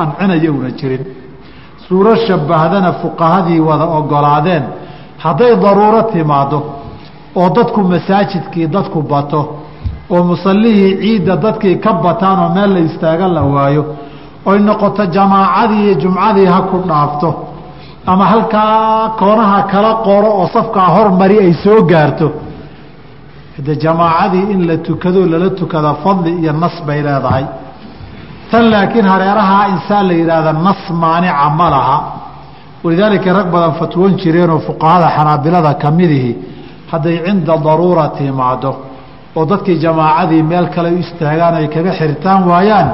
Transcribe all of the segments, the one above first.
mancinaya una jirin. Suuro shabahdana fuqahadii wada ogolaadeen hadday daruuro timaado oo dadku masaajidkii dadku bato oo musallihii ciidda dadkii ka bataan oo meel la istaaga la waayo oy noqoto jamaacadii iyo jumcadii ha ku dhaafto ama halkaa koonaha kala qoro oo safkaa hormari ay soo gaarto de jamaacadii in la tukado lala tukada fadli iyo nas bay leedahay tan laakiin hareerahaa insaan la yidhaahda nas maanica ma laha. Walidaalika rag badan fatwoon jireenoo fuqahada xanaabilada ka midihi hadday cinda daruura timaado oo dadkii jamaacadii meel kale u istaagaan ay kaga xirtaan waayaan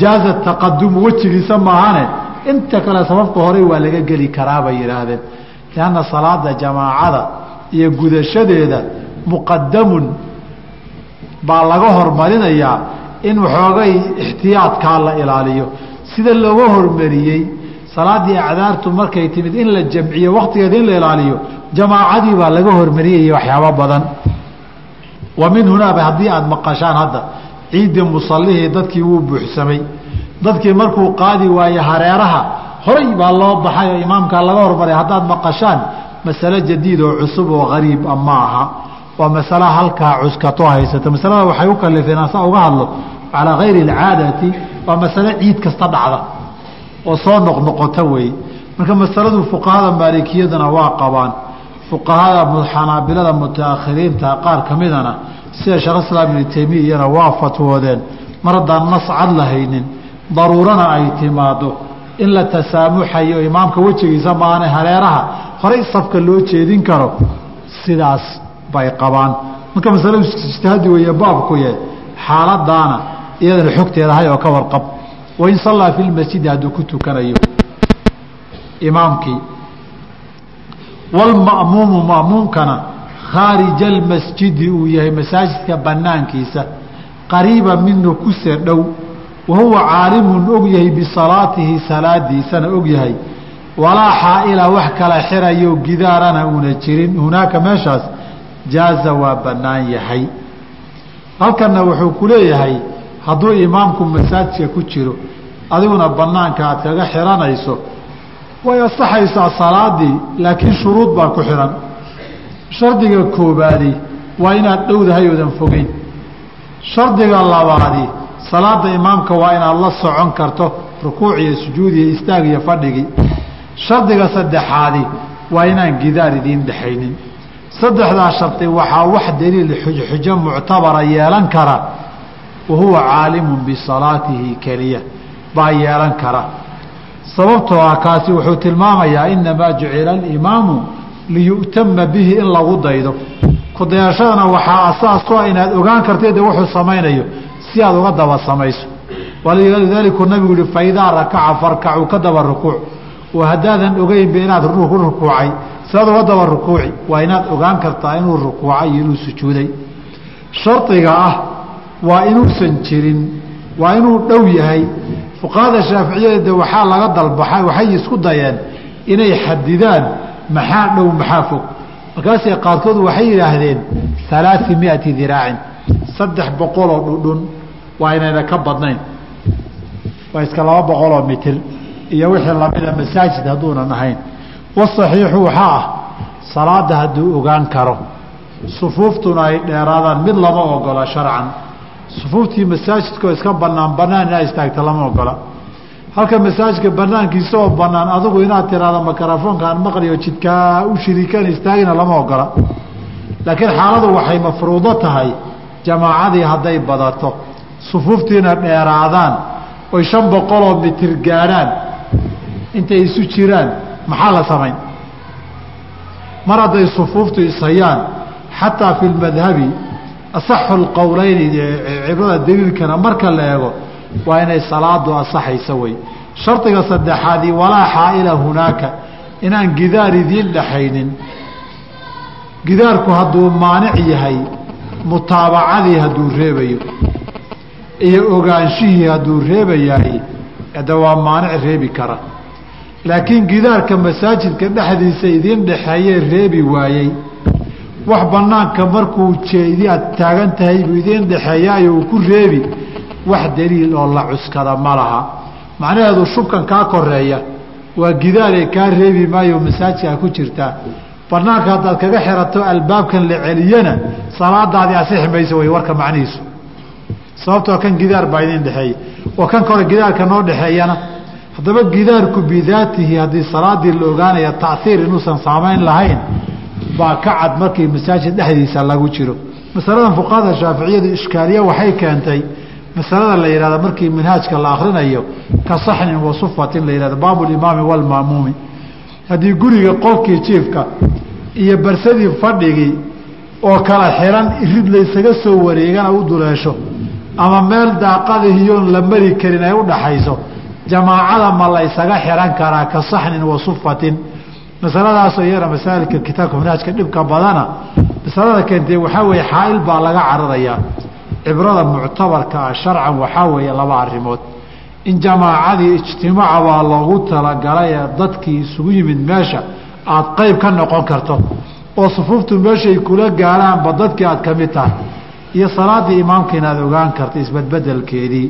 jaaza taqadumu wejigiisa maahane. Inta kale sababka horey waa laga geli karaa bay yidhaahdeen. Lianna salaada jamaacada iyo gudashadeeda muqadamun baa laga hormarinayaa in waxoogay ixtiyaadkaa la ilaaliyo. Sida looga hormariyey salaadii acdaartu markay timid in la jamciyo waktigeeda in la ilaaliyo jamaacadii baa laga hormariyay waxyaabo badan. Wa min hunaaba haddii aada maqashaan hadda ciidii musallihii dadkii wuu buuxsamay. Dadkii markuu qaadi waaye hareeraha horay baa loo baxay oo imaamkaa laga hormaray haddaad maqashaan masale jadiid oo cusub oo gariib a ma aha waa masala halkaa cuskato haysata. Masalada waxay u kalifeen asa uga hadlo calaa gayri alcaadati waa masale ciid kasta dhacda oo soo noqnoqota weeye. Marka masaladu fuqahada maalikiyadana waa qabaan. Fuqahada xanaabilada mutaakhiriinta qaar ka midana sida sheekh islaam ibnu taymiya iyana waa fatwoodeen mar haddaan nas cad lahaynin daruurana ay timaado in la tasaamuxayo imaamka wejigiisa maane hareeraha horey safka loo jeedin karo sidaas bay qabaan. Marka masaladu ijtihaadi weeye baabku yahay xaaladaana iyadana xogteeda hay oo ka warqab. Wain sallaa fi lmasjidi hadduu ku tukanayo imaamkii. Walma'muumu ma'muumkana khaarija almasjidi uu yahay masaajidka banaankiisa qariiba minhu kuse dhow wahuwa caalimun og yahay bisalaatihi salaadiisana og yahay. Walaa xaa'ila wax kala xirayo gidaarana una jirin. Hunaaka meeshaas jaaza waa bannaan yahay. Halkanna wuxuu ku leeyahay hadduu imaamku masaajidka ku jiro adiguna banaanka aad kaga xiranayso way asaxaysaa salaadii laakiin shuruud baa ku xihan shardiga koobaadi waa inaad dhowdahay oodan fogeyn. Shardiga labaadi salaada imaamka waa inaad la socon karto rukuuc iyo sujuud iyo istaag iyo fadhigii shardiga saddexaadi waa inaan gidaar idiin dhexaynin saddexdaa shardi waxaa wax daliil xujo muctabara yeelan kara wahuwa caalimun bisalaatihi keliya baa yeelan kara. Sababtoo ah kaasi wuxuu tilmaamayaa inamaa jucila alimaamu liyu'tama bihi in lagu daydo. Kudayashadana waxaa asaasu ah inaad ogaan kartid de wuxuu samaynayo si aad uga daba samayso. Walidaalika nabigu yihi faidaa rakaca farkacuu ka daba rukuuc. Oo haddaadan ogeynba inaad ku rukuucay sidaad rukuuci. Waa inaad ogaan kartaa inuu rukuucay iyo inuu sujuuday. Shardiga ah waa inuusan jirin waa inuu dhow yahay. Fuqahada shaaficiyada waxaa laga dalbaxay waxay isku dayeen inay xadidaan maxaa dhow maxaa fog. Markaasay qaarkood waxay yidhaahdeen alaai miati diraacin. Saddex boqoloo dhudhun waa inayna ka badnayn. Waa iska laba boqoloo mitir iyo wixii lamida masaajid hadduunan ahayn wasaxiixu waxaa ah salaada hadduu ogaan karo sufuuftuna ay dheeraadaan mid lama ogola sharcan. Sufuuftii masaajidkaoo iska banaan banaan inaa istaagta lama ogola. Halka masaajidka banaankiisa oo banaan adigu inaad tiraahdo makarafoonkaan maqliyo jidkaa u shiriikaan istaagina lama ogola. Laakiin xaaladu waxay mafruudo tahay jamaacadii hadday badato sufuuftiina dheeraadaan oy shan boqoloo mitir gaadhaan intay isu jiraan maxaa la samayn? Mar hadday sufuuftu ishayaan xataa fi lmadhabi asaxu lqowleyni cibrada daliilkana marka la eego waa inay salaadu asaxaysa wey. Shardiga saddexaadii walaa xaaila hunaaka inaan gidaar idiin dhaxaynin gidaarku hadduu maanic yahay mutaabacadii hadduu reebayo iyo ogaanshihii hadduu reebayahay de waa maanic reebi kara laakiin gidaarka masaajidka dhexdiisa idiin dhexeeyee reebi waayey. Wax banaanka markuu jeedi aad taagan tahay buu idiin dhexeeyaayo uu ku reebi. Wax daliil oo la cuskada ma laha. Macnaheedu shubkan kaa koreeya waa gidaaree kaa reebi maayo masaajidkaa ku jirtaa banaanka haddaad kaga xirato albaabkan la celiyana salaadaadii asixi mayso way warka macnihiisu. Sababtoo kan gidaar baa idin dhexeeya oo kan kore gidaarka noo dhexeeyana haddaba gidaarku bidaatihi haddii salaadii la ogaanaya taiir inuusan saamayn lahayn baa ka cad markii masaajid dhexdiisa lagu jiro. Masaladan fuqahada shaaficiyadu ishkaaliye waxay keentay masalada la yihahdo markii minhaajka la akrinayo ka saxnin wa sufatin la yihahdo baabulimaami walmaamuumi haddii guriga qolkii jiifka iyo barsadii fadhigii oo kala xiran irid laysaga soo wareegana u duleesho ama meel daaqadihiyoon la mari karin ay udhaxayso jamaacada ma la ysaga xiran karaa ka saxnin wa sufatin. Masaladaasoo iyana masaailka kitaabka minhaajka dhibka badana masalada keentee waxaa weeye xaail baa laga cararayaa cibrada muctabarka ah sharcan waxaa weeye laba arrimood. In jamaacadii ijtimaaca baa loogu talagalay ee dadkii isugu yimid meesha aad qeyb ka noqon karto. Oo sufuuftu meeshay kula gaaraanba dadkii aad ka mid tahay. Iyo salaadii imaamka inaad ogaan karta isbedbedelkeedii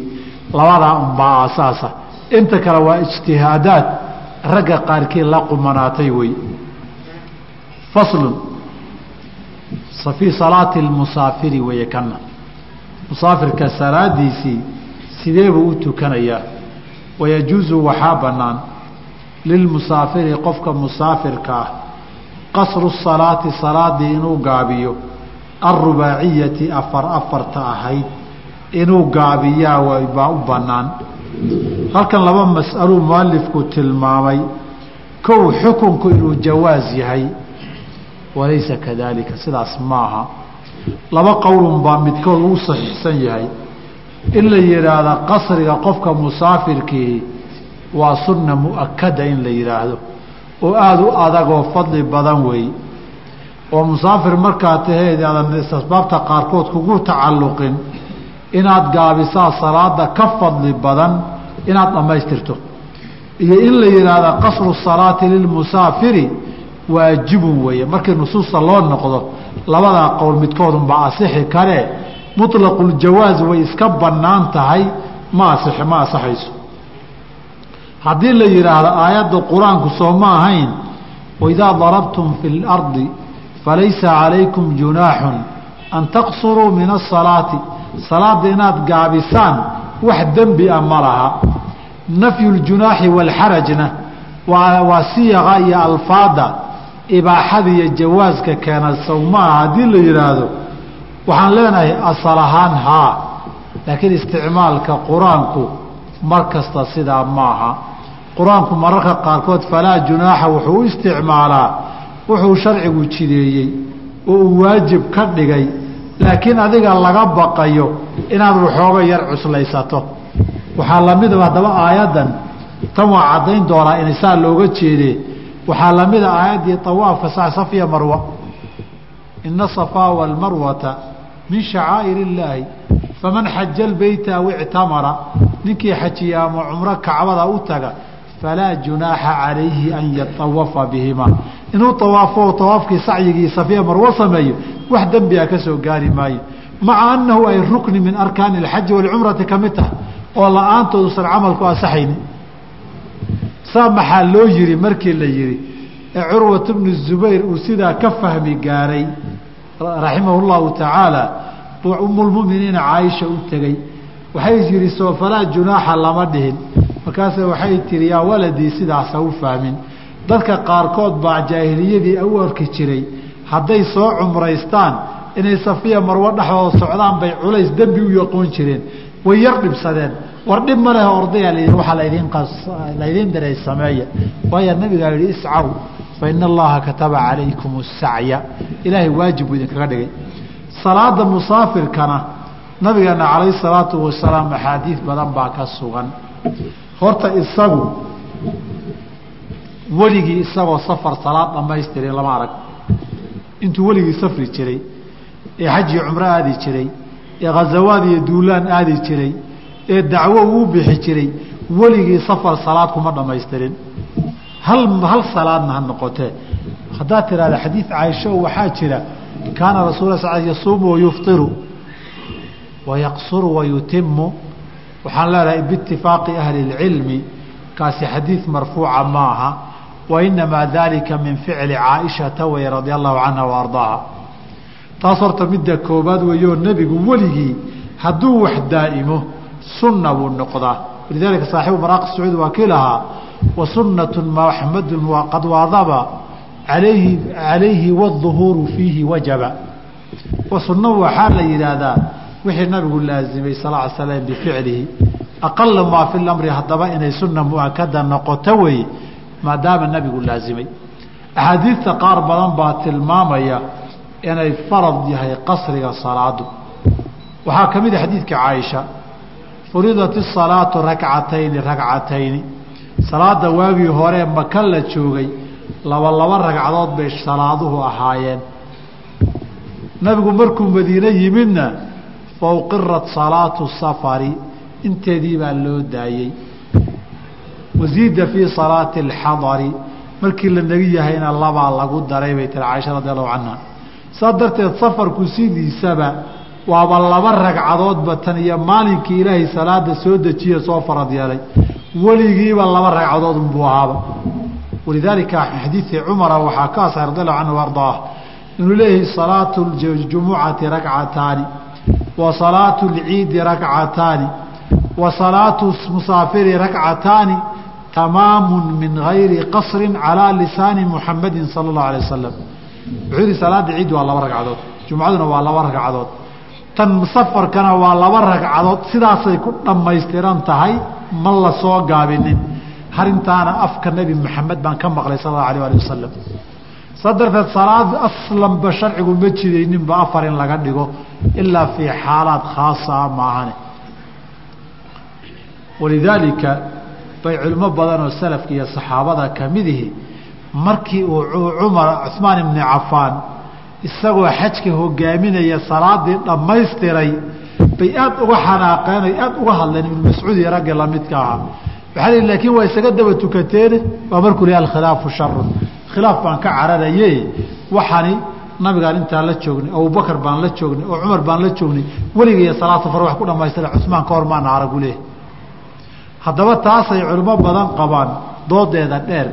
labadaa unbaa aasaasa inta kale waa ijtihaadaad ragga qaarkii la qumanaatay wey faslun fii salaati lmusaafiri weeye kana musaafirka salaadiisii sidee buu u tukanayaa wayajuusu waxaa bannaan lilmusaafiri qofka musaafirka ah qasru salaati salaadii inuu gaabiyo alrubaaciyati afar afarta ahayd inuu gaabiyaa baa u bannaan halkan laba mas'aluu mualifku tilmaamay. Kow xukunku inuu jawaas yahay walaysa kadaalika sidaas maaha. Laba qowlun baa midkood uu saxiixsan yahay. In la yidhaahda qasriga qofka musaafirkii waa sunna mu'akada in la yidhaahdo oo aada u adagoo fadli badan weey oo musaafir markaa taheed aadan asbaabta qaarkood kugu tacalluqin. Inaad gaabisaa salaada ka fadli badan inaad dhammaystirto. Iyo in la yidhaahda qasru salaati lilmusaafiri waajibun weeye. Markii nusuusta loo noqdo labadaa qowl midkoodunbaa asixi kare. Muطlaquljawaaz way iska bannaan tahay. Ma asix ma asaxayso haddii la yidhaahdo aayadda qur'aanku soo ma ahayn waidaa darabtum fi اlardi falaysa calaykum junaaxun an taqsuruu min asalaati salaada inaad gaabisaan wax dembi a ma laha. Nafyu ljunaaxi waalxarajna waa siyaqa iyo alfaada ibaaxada iyo jawaaska keena sow haddii la yidhaahdo waxaan leenahay asal ahaan haa laakiin isticmaalka qur'aanku mar kasta sidaa maaha qur'aanku mararka qaarkood falaa junaaxa wuxuu u isticmaalaa wuxuu sharcigu jideeyey oo uu waajib ka dhigay laakiin adiga laga baqayo inaad waxooga yar cuslaysato. Waxaa lamidaba haddaba aayaddan tan waa caddayn doonaa in saa looga jeedee waxaa lamida aayaddii awaafka safiya marwa. Ina asafaa walmarwata min shacaa'ir illaahi faman xaja lbeyta aw ictamara. Ninkii xajiya cumro kacbada u taga falaa junaaxa calayhi an yatawafa bihimaa inuu awaafo awaafkii sacyigii safiya marwo sameeyo wax dembiga ka soo gaari maayo maca annahu ay rukni min arkaani alxaji walcumrati ka mid tahay oo la'aantoodusan camalku asaxayni saa maxaa loo yihi markii la yihi ee curwat bnu zubayr uu sidaa ka fahmi gaaray raximahu llahu tacaala buu umulmuminiina caaisha u tegey waxay yihi soo falaa junaaxa lama dhihin markaase waxay tihi yaa waladii sidaasa u fahmin. Dadka qaarkood baa jaahiliyadii u arki jiray hadday soo cumraystaan inay safiya marwo dhexdooda socdaan bay culays dembi u yaqoon jireen. Way yar dhibsadeen. War dhib ma lehe ordaya waaa ladin laydiin diray sameeya. Waayaa nabigaa yihi iscaw fa ina allaha kataba calaykum asacya ilaahay waajib buu idinkaga dhigay. Salaada musaafirkana nabigeena calayh salaatu wasalaam axaadiid badan baa ka sugan horta isagu weligii isagoo safar salaad dhamaystirin lama arag. Intuu weligii safri jiray ee xajii cumro aadi jiray ee khazawaad iyo duulaan aadi jiray ee dacwo uu bixi jiray weligii safar salaad kuma dhamaystirin hal hal salaadna ha noqotee haddaad tihahda xadiid caaisho waxaa jira kaana rasul s yasuumu wayuftiru wayaqsuru wayutimu waxaan leenahay biitifaaqi ahli اlcilmi kaasi xadiid marfuuca ma aha wa inamaa dalika min ficli caaishata wey radia allahu canha wa ardaaha. Taas horta midda koobaad weeyoo nebigu weligii hadduu wax daa'imo sunna buu noqdaa. Walidaalika saaxibu maraaqi sacuud waa kii lahaa wa sunnatu maxmadun qad waadaba alayhi waduhuuru fiihi wajaba. Wa sunna waxaa la yidhaahdaa wixii nabigu laazimay sal l slam bificlihi. Aqala maa fi lamri haddaba inay sunna muakada noqoto weeye maadaama nabigu laazimay. Axaadiidta qaar badan baa tilmaamaya inay farad yahay qasriga salaadu. Waxaa ka mid a xadiidka caaisha furidat isalaatu rakcatayni rakcatayni salaada waagii hore maka la joogay laba laba ragcadood bay salaaduhu ahaayeen. Nabigu markuu madiine yimidna fauqirat salaatu safari inteedii baa loo daayey wasiida fii salaati alxadari markii la negi yahayna labaa lagu daray bay tiri caaisha radi allahu canha saa darteed safarku sidiisaba waaba laba ragcadoodba tan iyo maalinkii ilaahay salaada soo dejiye soo farad yeelay. Weligiiba laba ragcadood unbuu ahaaba. Walidaalika xadiidii cumara waxaa ka asahay radi allahu canhu ardaah. Inuu leeyahay salaatu jumucati rakcataani wa salaatu lciidi rakcataani. Wa salaatu musaafiri rakcataani tamaamu min gayri qasri calaa lisaani muxamadi sala allahu alay wasalam wuxuu yihi salaada ciid waa laba ragcadood jumcaduna waa laba ragcadood tan safarkana waa laba ragcadood sidaasay ku dhammaystiran tahay ma la soo gaabinin. Harintaana afka nebi maxamed baan ka maqlay sal allahu alah ali wasalam saa darteed salaad aslanba sharcigu ma jidayninba afar in laga dhigo ilaa fii xaalaad khaasaa maahane. Walidaalika bay culimo badan oo salafka iyo saxaabada kamidihi markii uu cumar cuثmaan ibni cafaan isagoo xajka hogaaminaya salaadii dhammaystiray bay aad uga xanaaqeen ay aad uga hadleen ibnu mascuud iyo raggii lamidka ahaa. Waxaa li laakiin waa isaga daba tukateene waa markuu li alkhilaafu sharu khilaaf baan ka cararaye waxani nabigaan intaan la joognay abubakar baan la joognay oo cumar baan la joognay weligaiyo salaad safar wax ku dhamaystira cusmaan ka hor maana aragu leh haddaba taasay culimo badan qabaan doodeeda dheer.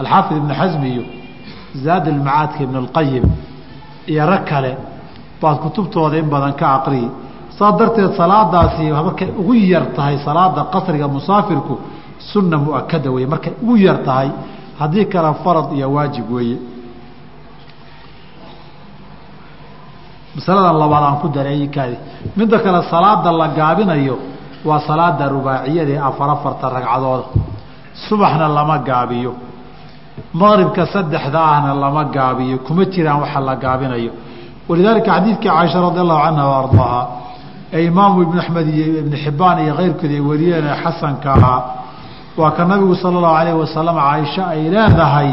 Alxaafid ibnu xasmi iyo zaad almacaadka ibn اlqayim iyo rag kale baad kutubtooda in badan ka aqriyi saa darteed salaadaasi markay ugu yar tahay salaada qasriga musaafirku sunna muakada weeye markay ugu yar tahay haddii kale farad iyo waajib weeye. Masaladan labaad aan ku dareeyikaadi midda kale salaada la gaabinayo waa salaada rubaaciyadaee afar afarta ragcadooda subaxna lama gaabiyo. Maqribka saddexda ahna lama gaabiyo. Kuma jiraan waxa la gaabinayo. Walidaalika xadiidkii caaisha radi allahu canha wa ee imaamu ibnu axmed iyo ibnu xibbaan iyo keyrkood ay wariyeen ee xasanka ahaa waa ka nabigu sala allahu alayh wasalam caaisha ay leedahay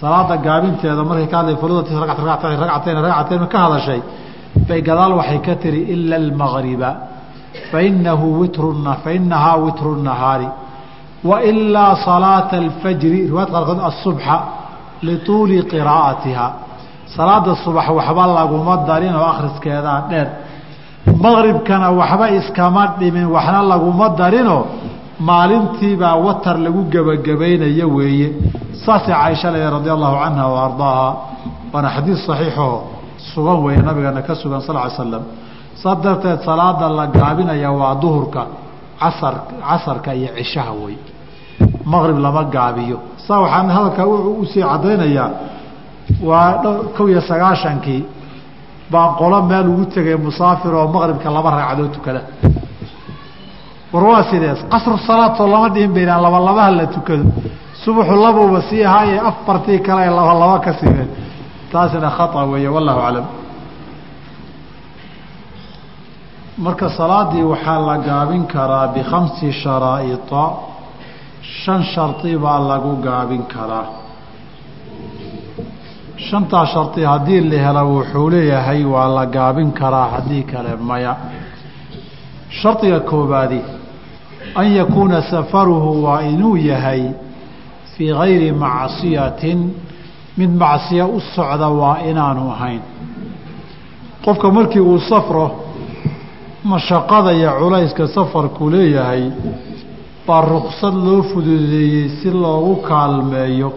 salaada gaabinteeda markay ka hadlay fardati ragcatayn ragcatayn ka hadashay. Bay gadaal waxay ka tiri ila almagriba fainahu witru fainahaa witru nahaari wailaa salaata alfajri. Riwaayad qaarkood asubxa lituuli qiraa'atiha. Salaada subax waxba laguma darin oo akhriskeedaa dheer. Maqribkana waxba iskama dhimin waxna laguma darinoo maalintiibaa watar lagu gebagabaynayo weeye. Saasay caaisha leedahay radia allahu canha wa waana xadiid saxiixoo sugan weeye nabigeena ka sugan sal ly slam saa darteed salaada la gaabinaya waa duhurka casar casarka iyo cishaha wey maqrib lama gaabiyo. Saa waxaan hadalkaa u sii caddaynayaa waa kow iyo sagaashankii baan qolo meel ugu tegay musaafir oo maqribka laba ragcadood tukada war waa sidees. Qasru salaadoo lama dhihin baynaan laba labaha la tukado. Subaxu labuuba sii ahaaye afartii kale ay laba laba ka simeen taasina khata weeye wallahu aclam. Marka salaadii waxaa la gaabin karaa bikhamsi sharaa'ita shan shardi baa lagu gaabin karaa. Shantaa shardi haddii la helo wuxuu leeyahay waa la gaabin karaa haddii kale maya. Shardiga koobaadi an yakuuna safaruhu waa inuu yahay fii gayri macsiyatin mid macsiya u socda waa inaanu ahayn qofka markii uu safro mashaqada iyo culayska safarku leeyahay baa ruksad loo fududeeyey si loogu kaalmeeyo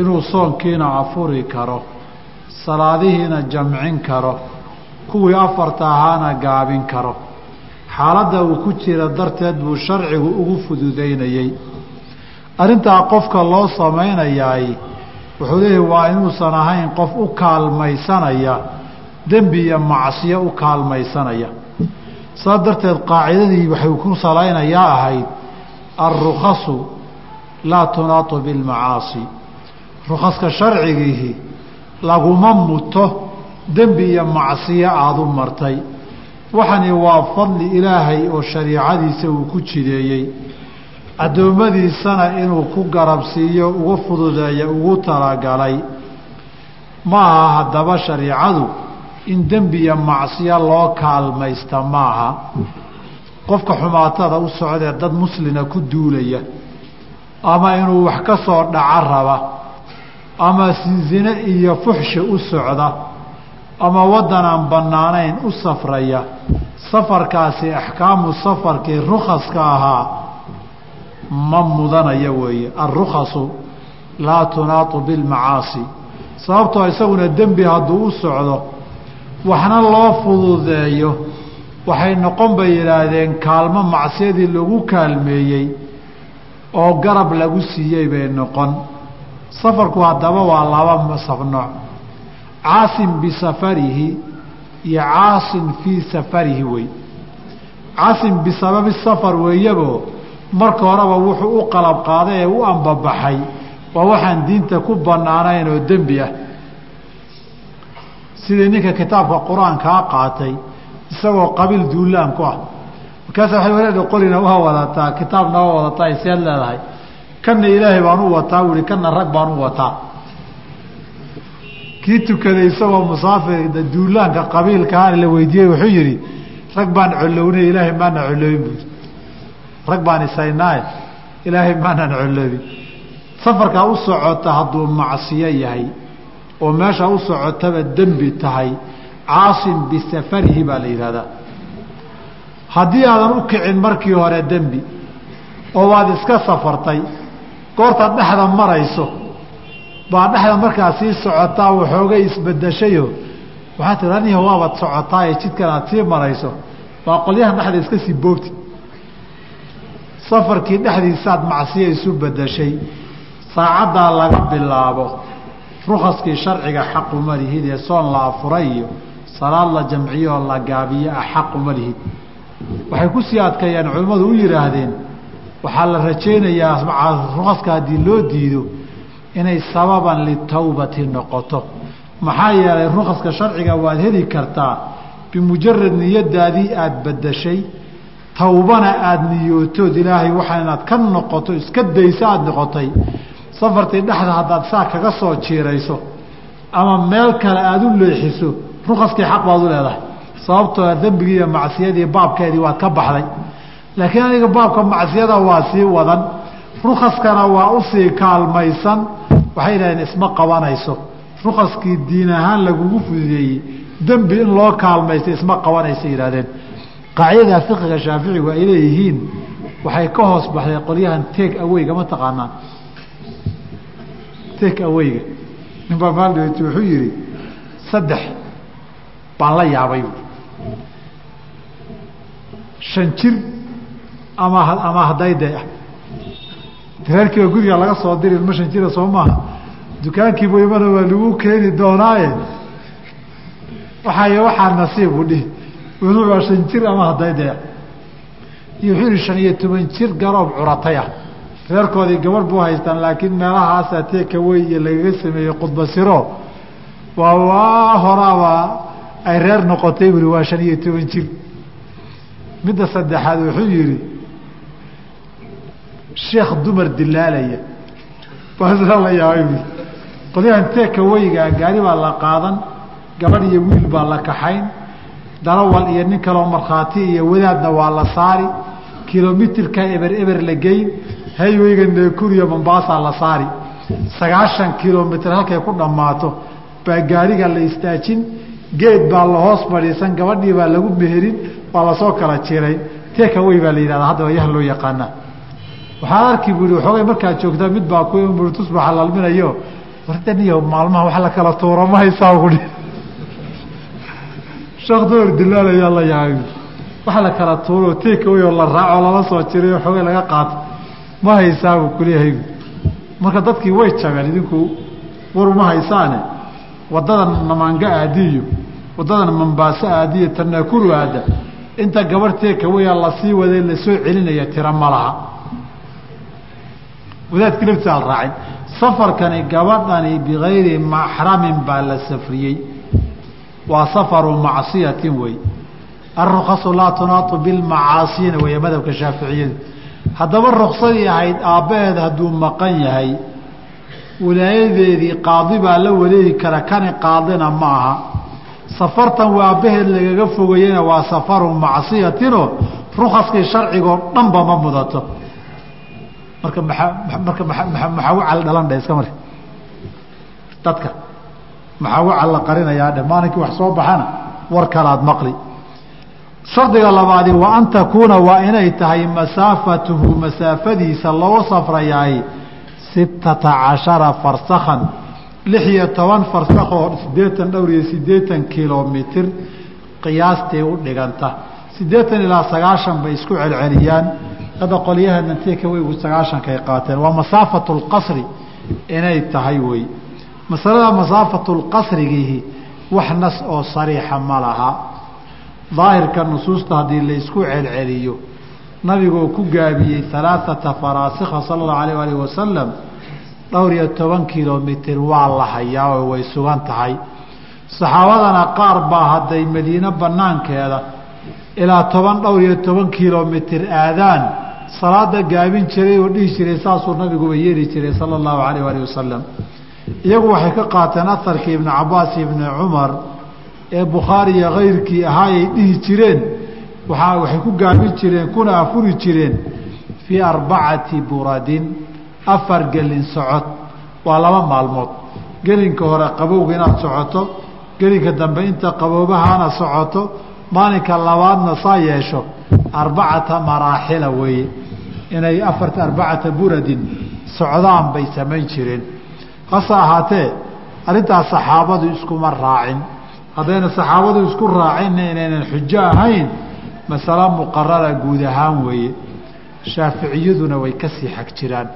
inuu soonkiina afuri karo salaadihiina jamcin karo kuwii afarta ahaana gaabin karo xaaladda uu ku jira darteed buu sharcigu ugu fududaynayey. Arrintaa qofka loo samaynayaay wuxuu leeyahy waa inuusan ahayn qof u kaalmaysanaya dembi iyo macsiyo u kaalmaysanaya. Saas darteed qaacidadii waxay ku salaynayaa ahayd alrukhasu laa tunaatu bilmacaasi. Rukhaska sharcigiihi laguma muto dembi iyo macsiyo aada u martay waxani waa fadli ilaahay oo shariicadiisa uu ku jideeyey. Addoommadiisana inuu ku garabsiiyo ugu fududeeya ugu talagalay. Ma aha haddaba shariicadu in dembi iyo macsiyo loo kaalmaysta maaha. Qofka xumaatada u socdee dad muslina ku duulaya. Ama inuu wax ka soo dhaco raba. Ama sinzine iyo fuxshi u socda ama waddan aan bannaanayn u safraya. Safarkaasi axkaamu safarkii rukhaska ahaa ma mudanaya weeye. Alrukhasu laa tunaatu bilmacaasi. Sababtoo isaguna dembi hadduu u socdo waxna loo fududeeyo. Waxay noqon bay yidhaahdeen kaalmo macsiyadii lagu kaalmeeyey oo garab lagu siiyey bay noqon. Safarku haddaba waa laba safnooc caasin bisafarihi iyo caasin fii safarihi wey. Caasin bisababi safar weeyabo marka horeba wuxuu u qalab qaaday ee u ambabaxay. Waa waxaan diinta ku bannaanayn oo dembi ah. Sidii ninka kitaabka qur'aankaa qaatay isagoo qabiil duulaan ku ah. Markaasa waay waleedha qolina waa wadataa kitaabna waa wadataa iseed leedahay. Kanna ilaahay baan u wataa ihi kanna rag baan u wataa kii tukaday isagoo musaafir duulaanka qabiilkaana la weydiiyey wuxuu yidhi rag baan collownay ilaahay maana colloobin buui rag baan isaynaaye ilaahay maanaan colloobin safarkaa u socota hadduu macsiyo yahay oo meesha u socotaba dembi tahay caasin bisafarihi baa la yidhahdaa. Haddii aadan u kicin markii hore dembi oo waad iska safartay goortaad dhexda marayso baa dhexda markaa sii socotaa waxoogay isbedeshayo waxaa tii aniha waabaad socotaaye jidkan aad sii marayso. Baa qolyahan dhexda iska sii boogti. Safarkii dhexdiisaad macsiya isu bedeshay saacaddaa laga bilaabo. Rukaskii sharciga xaquma lihid ee soon la afuray iyo salaad la jamciyo oo la gaabiyo ah xaquma lihid. Waxay ku sii adkeeyaan culimmadu u yidhaahdeen waxaa la rajaynayaa rukaska haddii loo diido inay sababan litawbati noqoto. Maxaa yeelay rukaska sharciga waad heli kartaa bimujarad niyadaadii aada bedeshay tawbana aada niyootood ilaahay waxaa inaad ka noqoto iska dayso aada noqotay. Safartii dhexda haddaad saa kaga soo jiirayso ama meel kale aada u leexiso rukaskii xaq baad u leedahay. Sababtoo dembigii iyo macsiyadii baabkeedii waad ka baxday. Laakiin aniga baabka macsiyada waa sii wadan rukaskana waa u sii kaalmaysan waxay yidhahdeen isma qabanayso. Rukaskii diin ahaan lagugu fududeeyey dembi in loo kaalmaysta isma qabanaysa yidhahdeen qaacidada fiqiga shaaficigu ay leeyihiin waxay ka hoos baxday qolyahan teeg aweyga ma taqaanaan teeg aweyga. Ninbaa maaldhaweyt wuxuu yihi saddex baan la yaabay shan jir ama ama hadayde ah reerkiiba guriga laga soo diri ma shan jira soo maaha. Dukaankiiba imana waa lagu keeni doonaaye. Waxay waxaa nasiibu dhihi. Weli waa shan jir ama hadayde ah iyo wuxuu yihi shan iyo toban jir garoob curatay ah. Reerkoodii gabadh buu haystaan laakiin meelahaasaa teeka wey iyo lagaga sameeyey khudbasiro waa waa horaaba ay reer noqotay buri waa shan iyo toban jir. Midda saddexaad wuxuu yihi sheekh dumar dilaalaya. Baasla la yaabay bui qolyahan teeka weygaa gaari baa la qaadan gabadh iyo wiil baa la kaxayn darawal iyo nin kaloo markhaati iyo wadaadna waa la saari kilomitirka eber eber la geyn hayweyga neekuriya mombaasaa la saari. Sagaashan kilomitr halkay ku dhammaato baa gaariga la istaajin geed baa la hoos fadhiisan gabadhii baa lagu meherin waa la soo kala jiray. Tekawey baa la yihahda hadda yaha loo yaqaanaa waxaad arki bu i waxoogay markaad joogtaa mid baa ku tusbaxa lalminayo wardaniyo maalmaha wax la kala tuuro ma haysaa ui shakdoor dilaalayaa la yahay wax la kala tuuro tekawey oo la raaco lala soo jiray oo xoogay laga qaato ma haysaabu kuleeyahay marka dadkii way jabeen idinku war uma haysaane wadadan namaanga aadiyo wadadan mambaaso aadiyo tanakuru aada inta gabarh teekaweya la sii waday la soo celinaya tiro ma laha wadaadkii laftiisa al raacin. Safarkani gabadhani bigayri maxramin baa la safriyey. Waa safaru macsiyatin wey. Arukasu laa tunaatu bilmacaasina weeye madhabka shaaficiyadu. Haddaba ruksadii ahayd aabbaheed hadduu maqan yahay walaayadeedii qaadi baa la wareegi kara kani qaadina ma aha. Safartan waa aabbaheed lagaga fogayena waa safaru macsiyatinoo rukaskii sharcigoo dhanba ma mudato marka marka maxaa wacal dhalan dhe iska mar dadka maxaa wacal la qarinayaa dhe maalinkii wax soo baxana war kalaad maqli. Shardiga labaadi wa an takuuna waa inay tahay masaafatuhu masaafadiisa loo safrayaay sittata cashara farsakhan lix iyo toban farsakoo siddeetan dhowr iyo siddeetan kilomitir qiyaastii u dhiganta. Siddeetan ilaa sagaashan bay isku celceliyaan hadda qolyahana tekaweygu sagaashankay qaateen. Waa masaafatu lqasri inay tahay wey. Masalada masaafatu lqasrigiihi wax nas oo sariixa ma laha. Daahirka nusuusta haddii la isku celceliyo nabigoo ku gaabiyey alaaata faraasikha sala allahu alayh alih wasalam dhowr iyo toban kilomitir waa la hayaa oo way sugan tahay. Saxaabadana qaar baa hadday madiine banaankeeda ilaa toban dhowr iyo toban kilomitir aadaan salaada gaabin jiray oo dhihi jiray saasuu nabiguba yeeli jiray sala allahu alayh alih wasalam iyagu waxay ka qaateen aharkii ibni cabaas ibni cumar ee bukhaari iyo kayrkii ahaayay dhihi jireen. Waaa waxay ku gaabin jireen kuna afuri jireen fii arbacati buradin afar gelin socod. Waa laba maalmood. Gelinka hore qabowga inaad socoto gelinka dambe inta qaboobahaana socoto maalinka labaadna saa yeesho arbacata maraaxila weeye. Inay afarta arbacata buradin socdaan bay samayn jireen. Hase ahaatee arrintaas saxaabadu iskuma raacin. Haddayna saxaabadu isku raacinna inaynan xujo ahayn masalo muqarara guud ahaan weeye. Shaaficiyaduna way ka sii xag jiraan.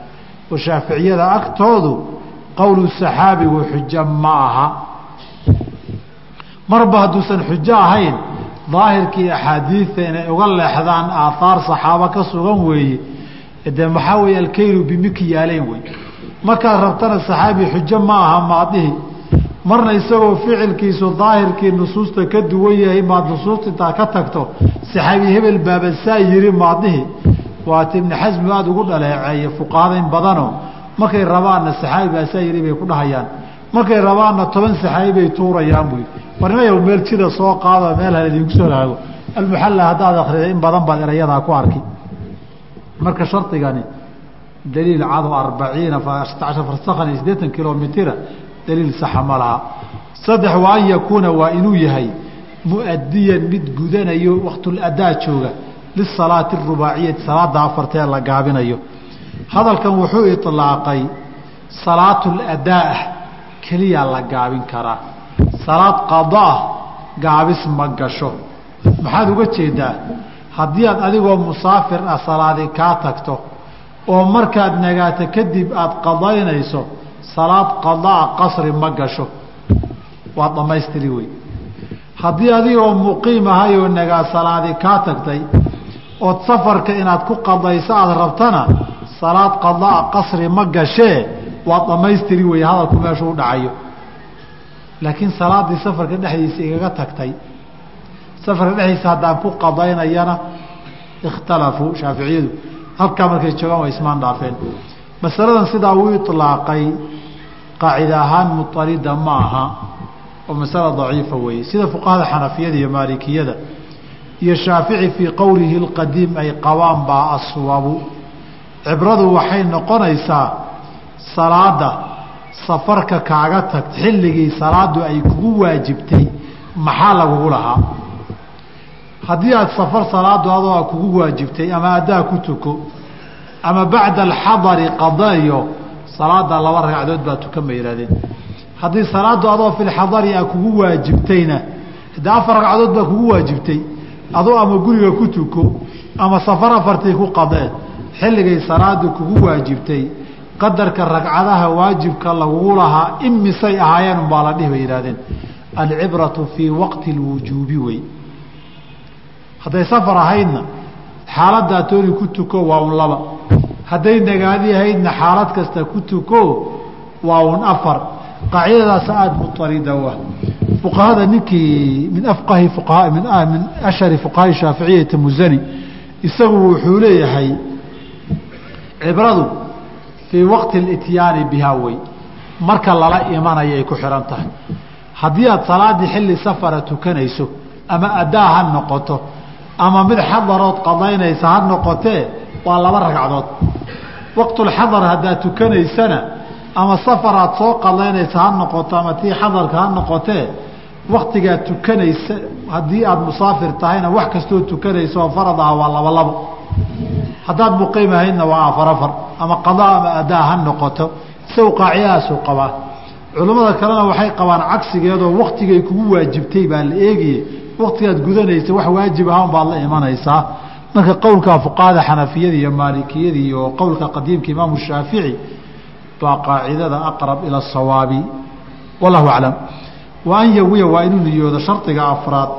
Oo shaaficiyada agtoodu qowlu saxaabigu xujo ma aha. Marba hadduusan xujo ahayn daahirkii axaadiida inay uga leexdaan aaaar saxaabo ka sugan weeye dee maxaa weeye alkaylu bimikyaaleyn wey markaad rabtana saxaabi xujo ma aha maadihi marna isagoo ficilkiisu daahirkii nusuusta ka duwan yahay maad nusuusta intaa ka tagto saxaabi hebel baaba saa yiri maadihi waata ibni xasmi aada ugu dhaleeceeye fuqaadayn badanoo. Markay rabaanna saxaabi baa saa yiri bay ku dhahayaan. Markay rabaanna toban saxaabi bay tuurayaan buy warnimayow meel jida soo qaado meel hal idinku soo haago almuxalla haddaad akrida in badan baad erayadaa ku arki marka shardigani daliil cado arbaciina ashar farsakhan iyo kilomitira daliil saxa ma laha. Saddex waa an yakuuna waa inuu yahay muadiyan mid gudanayo waktuladaa jooga lisalaati arubaaciyati salaada afartee la gaabinayo. Hadalkan wuxuu ilaaqay salaatuladaa keliyaa la gaabin karaa salaad qadaa gaabis ma gasho. Maxaad uga jeedaa haddii aad adigoo musaafir ah salaadi kaa tagto oo markaad nagaato kadib aada qadaynayso salaad qadaa qasri ma gasho. Waad dhammaystiri wey. Haddii adigoo muqiim ahayoo nagaa salaadi kaa tagtay ood safarka inaad ku qadayso aada rabtana salaad qadaa qasri ma gashee waad dhammaystiri wey hadalku meeshuu dhacayo laakiin salaaddii safarka dhexdiisa igaga tagtay. Safarka dhexdiisa haddaan ku qadaynayana ikhtalafuu shaaficiyadu. Halkaa markay joogaan way ismaan dhaafeen. Masaladan sidaa uu ilaaqay qaacida ahaan mualida ma aha oo masala daciifa weeye. Sida fuqahada xanafiyada iyo maalikiyada iyo shaafici fii qowlihi اqadiim ay qabaan baa aswabu. Cibradu waxay noqonaysaa salaada safarka kaaga tagta xilligii salaadu ay kugu waajibtay maxaa lagugu lahaa? Haddii aad safar salaadu adoo kugu waajibtay ama addaa ku tuko ama bacda alxadari qadayo salaada laba ragcadood baa tukan bay yihahdeen haddii salaadu adoo filxadari a kugu waajibtayna de afar ragcadood baa kugu waajibtay adoo ama guriga ku tuko ama safar afartii ku qadee xilligay salaadu kugu waajibtay qadarka ragcadaha waajibka lagugu lahaa imisay ahaayeen umbaa la dhihi bay yidhahdeen alcibratu fii waqti lwujuubi wey. Hadday safar ahaydna xaaladdaa tooni ku tuko waa un laba. Hadday nagaadi ahaydna xaalad kasta ku tuko waa un afar. Qaacidadaas aada mutarida u ah. Fuqahada ninkii min afqahi fuqahaa min min ashhari fuqahaai shaaficiyati musani isagu wuxuu leeyahay cibradu fii waqti lityaani bihaa wey marka lala imanayay ku xihan tahay haddii aad salaadii xilli safara tukanayso ama addaa ha noqoto ama mid xadarood qadaynaysa ha noqotee waa laba ragcadood waqtulxadar haddaad tukanaysana ama safaraad soo qadaynaysa ha noqoto ama tii xadarka ha noqotee waktigaad tukanaysa haddii aada musaafir tahayna wax kastoo tukanaysa oo farad ah waa laba labo haddaad muqiim ahaydna waa afar ama qadaa ama adaa ha noqoto isagu qaacidadaasuu qabaa. Culammada kalena waxay qabaan cagsigeedoo waktigay kugu waajibtay baa la eegaye waktigaad gudanaysa wax waajib ahaan baad la imanaysaa. Marka qowlka fuqahada xanafiyada iyo maalikiyada iyo qowlka qadiimka imaamu shaafici baa qaacidada aqrab ila asawaabi wallahu aclam. Wa an yawiya waa inuu niyoodo shardiga afraad.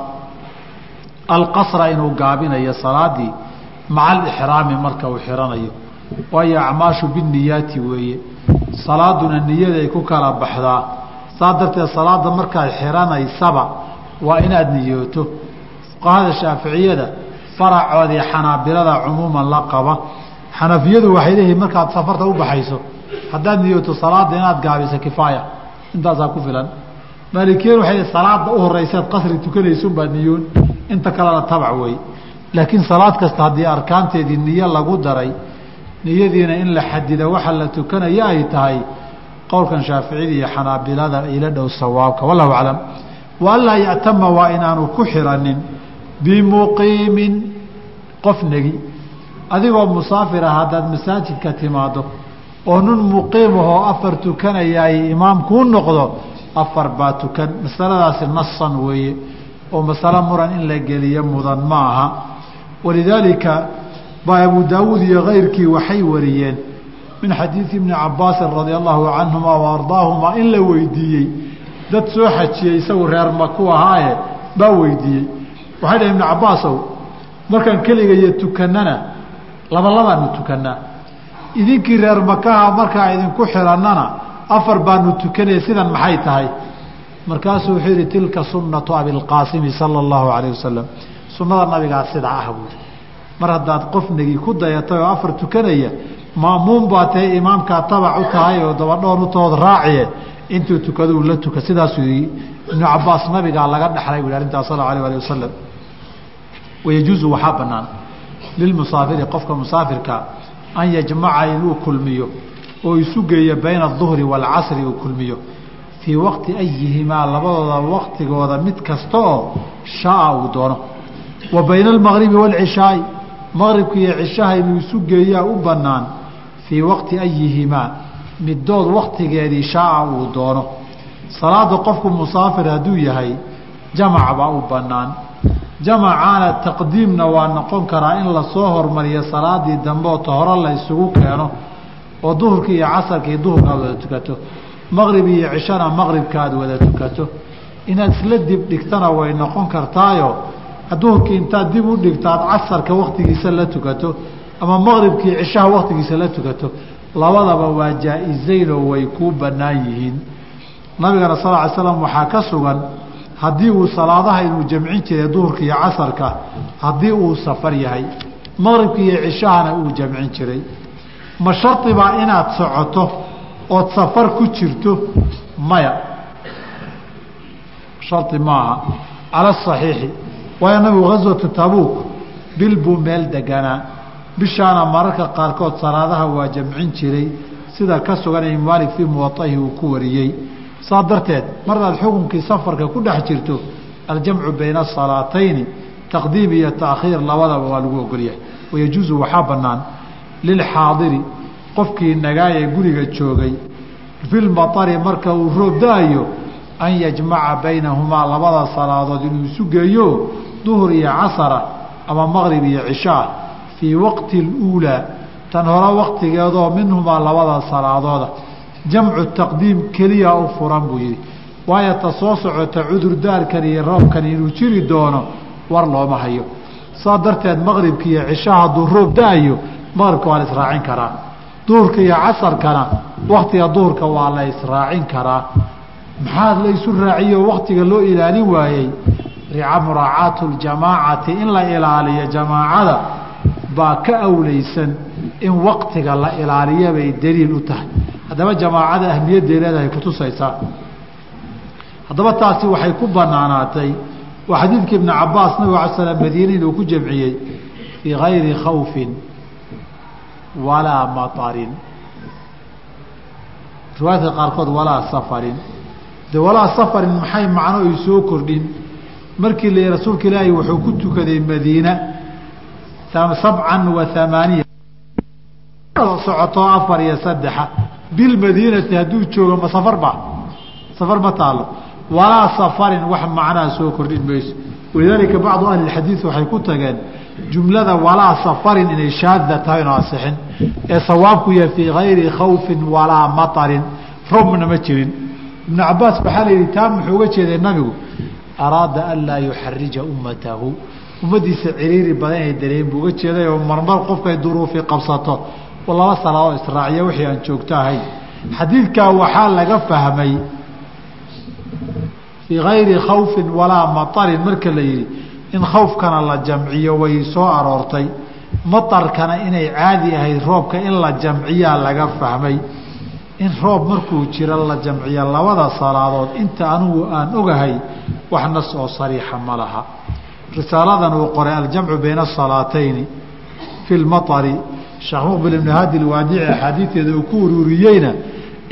Alqasra inuu gaabinayo salaadii maca alixraami marka uu xiranayo. Waayo acmaashu biniyaati weeye. Salaaduna niyaday ku kala baxdaa. Saa darteed salaada markaad xiranaysaba waa inaad niyooto. Fuqahada shaaficiyada faracoodii xanaabilada cumuuman la qaba. Xanafiyadu waxay leeyihiin markaad safarta u baxayso haddaad niyooto salaada inaad gaabiso kifaaya. Intaasaa ku filan. Maalikiyadu waxay salaada u horeysaad qasri tukanaysunbaad niyoon. Inta kalena tabac wey laakiin salaad kasta haddii arkaanteedii niyo lagu daray niyadiina in la xadida waxa la tukanaya ay tahay qowlkan shaaficida iyo xanaabilada ila dhow sawaabka. Wallahu aclam. Wa anlaa ya'tama waa inaanu ku xiranin bimuqiimin qof negi. Adigoo musaafir ah haddaad masaajidka timaado oo nun muqiim ahoo afar tukanaya ay imaamkuu noqdo afar baa tukan. Masaladaasi nasan weeye oo masalo muran in la geliyo mudan ma aha walidaalika baa abu daawuud iyo kayrkii waxay wariyeen min xadiidi ibni cabaasin radia allahu canhuma wa ardaahumaa in la weydiiyey dad soo xajiyey isagu reer maku ahaaye baa weydiiyey waxay dhahen ibnu cabaasow markaan keligaiyo tukannana labalabaanu tukannaa idinkii reer makaha markaa idinku xidhannana afar baanu tukanaya sidan maxay tahay markaasuu wuxuu yihi tilka sunnatu abilqaasimi sala allahu alayh wasalam sunnada nabigaa sidaa ah buuri mar haddaad qofnagii ku dayatay oo afar tukanaya maamuun baa tahay imaamkaa tabac u tahay oo dabadhoon u tahood raaciye. Intuu tukaduu la tuka sidaasuu yii ibnu cabaas nabigaa laga dhexlay buhi arrintaas sal alah alih wasalam wayajuuzu waxaa bannaan. Lilmusaafiri qofka musaafirka an yajmaca inuu kulmiyo oo isu geeyo bayna aduhri waalcasri uu kulmiyo. Fii waqti ayihimaa labadooda waqtigooda mid kasta oo shaaa uu doono wa bayna almagribi waalcishaai maqribka iyo cishaha inuu isu geeyaa u bannaan fii waqti ayihimaa midood waktigeedii shaaa uu doono. Salaada qofku musaafir hadduu yahay jamac baa u bannaan. Jamacaana taqdiimna waa noqon karaa in la soo hormariyo salaadii dambe oo tahoro la isugu keeno oo duhurkii iyo casarkii duhurka aad wada tukato. Maqrib iyo cishana maqribka aad wada tukato. Inaad isla dib dhigtana way noqon kartaayo duhurkii intaad dib u dhigto aad casarka waktigiisa la tukato ama maqribkii cishaha waktigiisa la tukato labadaba waa jaa-izaynoo way kuu bannaan yihiin. Nabigana sal ly slam waxaa ka sugan haddii uu salaadaha inuu jamcin jiray duhurka iyo casarka haddii uu safar yahay maqribka iyo cishahana uu jamcin jiray. Ma sharibaa inaad socoto ood safar ku jirto? Maya. Shari maaha. Cala saxiixi waayo nabigu gaswatu tabuuk bil buu meel deganaa bishaana mararka qaarkood salaadaha waa jamcin jiray. Sida ka sugan imaam maalik fii muwaaihi uu ku wariyey. Saa darteed mardaad xukunkii safarka ku dhex jirto aljamcu bayna asalaatayni taqdiim iyo taakhiir labadaba waa lagu ogolyahay. Wayajuusu waxaa bannaan lilxaadiri qofkii nagaayee guriga joogay filmatari marka uu roob da'ayo an yajmaca baynahumaa labada salaadood inuu isu geeyo duhur iyo casara ama maqrib iyo cishaa fii waqti اluulaa tan hore waqtigeedoo minhumaa labada salaadooda jamcu taqdiim keliya u furan buu yihi waayo ta soo socota cudurdaarkan iyo roobkan inuu jiri doono war looma hayo saa darteed maqribka iyo cisha hadduu roob da'ayo maqribka waa la israacin karaa duhurka iyo casarkana waktiga duhurka waa la israacin karaa maxaa la isu raaciyo waktiga loo ilaalin waayey? Rica muraacaatu ljamaacati in la ilaaliyo jamaacada baa ka awleysan in waktiga la ilaaliya bay daliil u tahay. Haddaba jamaacada ahmiyadday leedahay kutusaysaa haddaba taasi waxay ku banaanaatay waa xadiidka ibnu cabaas nabig ala slam madiina inuu ku jamciyey fii gayri khawfin walaa maطarin riwaayadka qaarkood walaa safarin de walaa safarin maxay macno ay soo kordhin? Markii la rasuulka ilaahi wuxuu ku tukaday madiina sabcan wa hamaaniya socoto afar iyo saddexa. Bilmadiinati hadduu joogo ma safar ba safar ma taalo walaa safarin wax macnaha soo kordhin mayso. Walidaalika bacdu ahli اxadiid waxay ku tageen jumlada walaa safarin inay shaada tahay ino asixin ee sawaabku yahay fii gayri khawfin walaa maطarin robna ma jirin ibnu cabaas waxaa la yidhi taa muxuu uga jeeday nabigu? Araada an laa yuxarija ummatahu. Ummaddiisa ciriiri badan inay dareeyin buu uga jeeday oo marmar qofkay duruufi qabsato. Oo laba salaadoo israaciya wixii aan joogto ahayn. Xadiidkaa waxaa laga fahmay fii gayri khawfin walaa maطarin marka la yidhi in khawfkana la jamciyo way soo aroortay. Maطarkana inay caadi ahayd roobka in la jamciyaa laga fahmay in roob markuu jiro la jamciyo labada salaadood inta anigu aan ogahay wax nas oo sariixa ma laha. Risaaladan uu qoray aljamcu bayna asalaatayni fi lmaطari sheekh muqbil ibn hadi lwaadici axaadiideeda uu ku ururiyeyna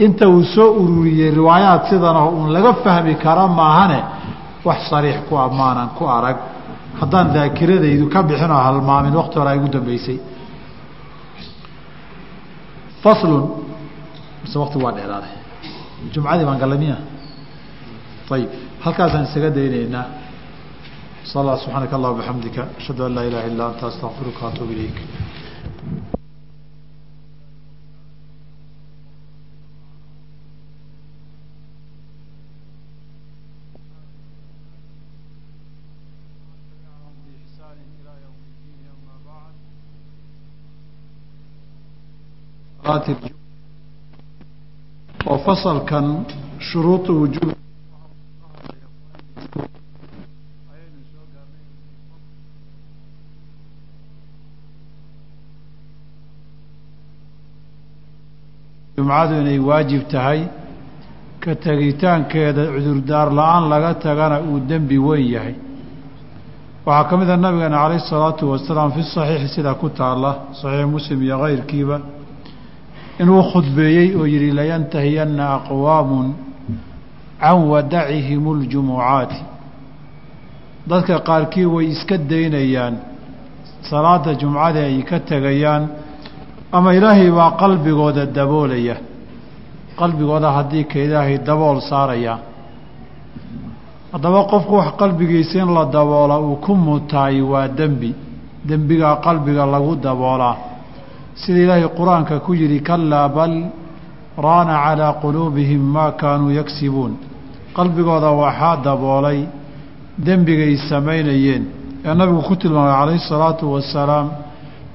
inta uu soo ururiyey riwaayaad sidanoo uun laga fahmi karo maahane wax sariix ku ammaanan ku arag. Haddaan daakiradaydu ka bixin oo halmaamin wakti hore ay ugu dambeysay. Faslun mise wakti waa dheeraaday jumcadii baan galamiya. Ayib halkaasaan isaga daynaynaa sal allah subxaanaka allah bixamdika ashhadu an laa ilaha illa anta astaqfiruka atuub ilayk oo fasalkan shuruuda wujuub jumcadu inay waajib tahay ka tegitaankeeda cudurdaar la'aan laga tagana uu dembi weyn yahay. Waxaa ka mid a nabigeena calayh isalaatu wasalaam fi saxiixi sida ku taalla saxiix muslim iyo kayrkiiba inuu khudbeeyey oo yihi layantahiyanna aqwaamun can wadacihim اljumucaati dadka qaarkii way iska daynayaan salaada jumcada ay ka tegayaan ama ilaahay baa qalbigooda daboolaya. Qalbigooda haddii ka ilaahay dabool saaraya. Haddaba qofku wax qalbigiisa in la daboola uu ku mutaay waa dembi. Dembigaa qalbiga lagu daboolaa sida ilaahay qur'aanka ku yihi kalaa bal raana calaa quluubihim maa kaanuu yagsibuun qalbigooda waxaa daboolay dembigay samaynayeen. Ee nabigu ku tilmaamay calayhi salaatu wasalaam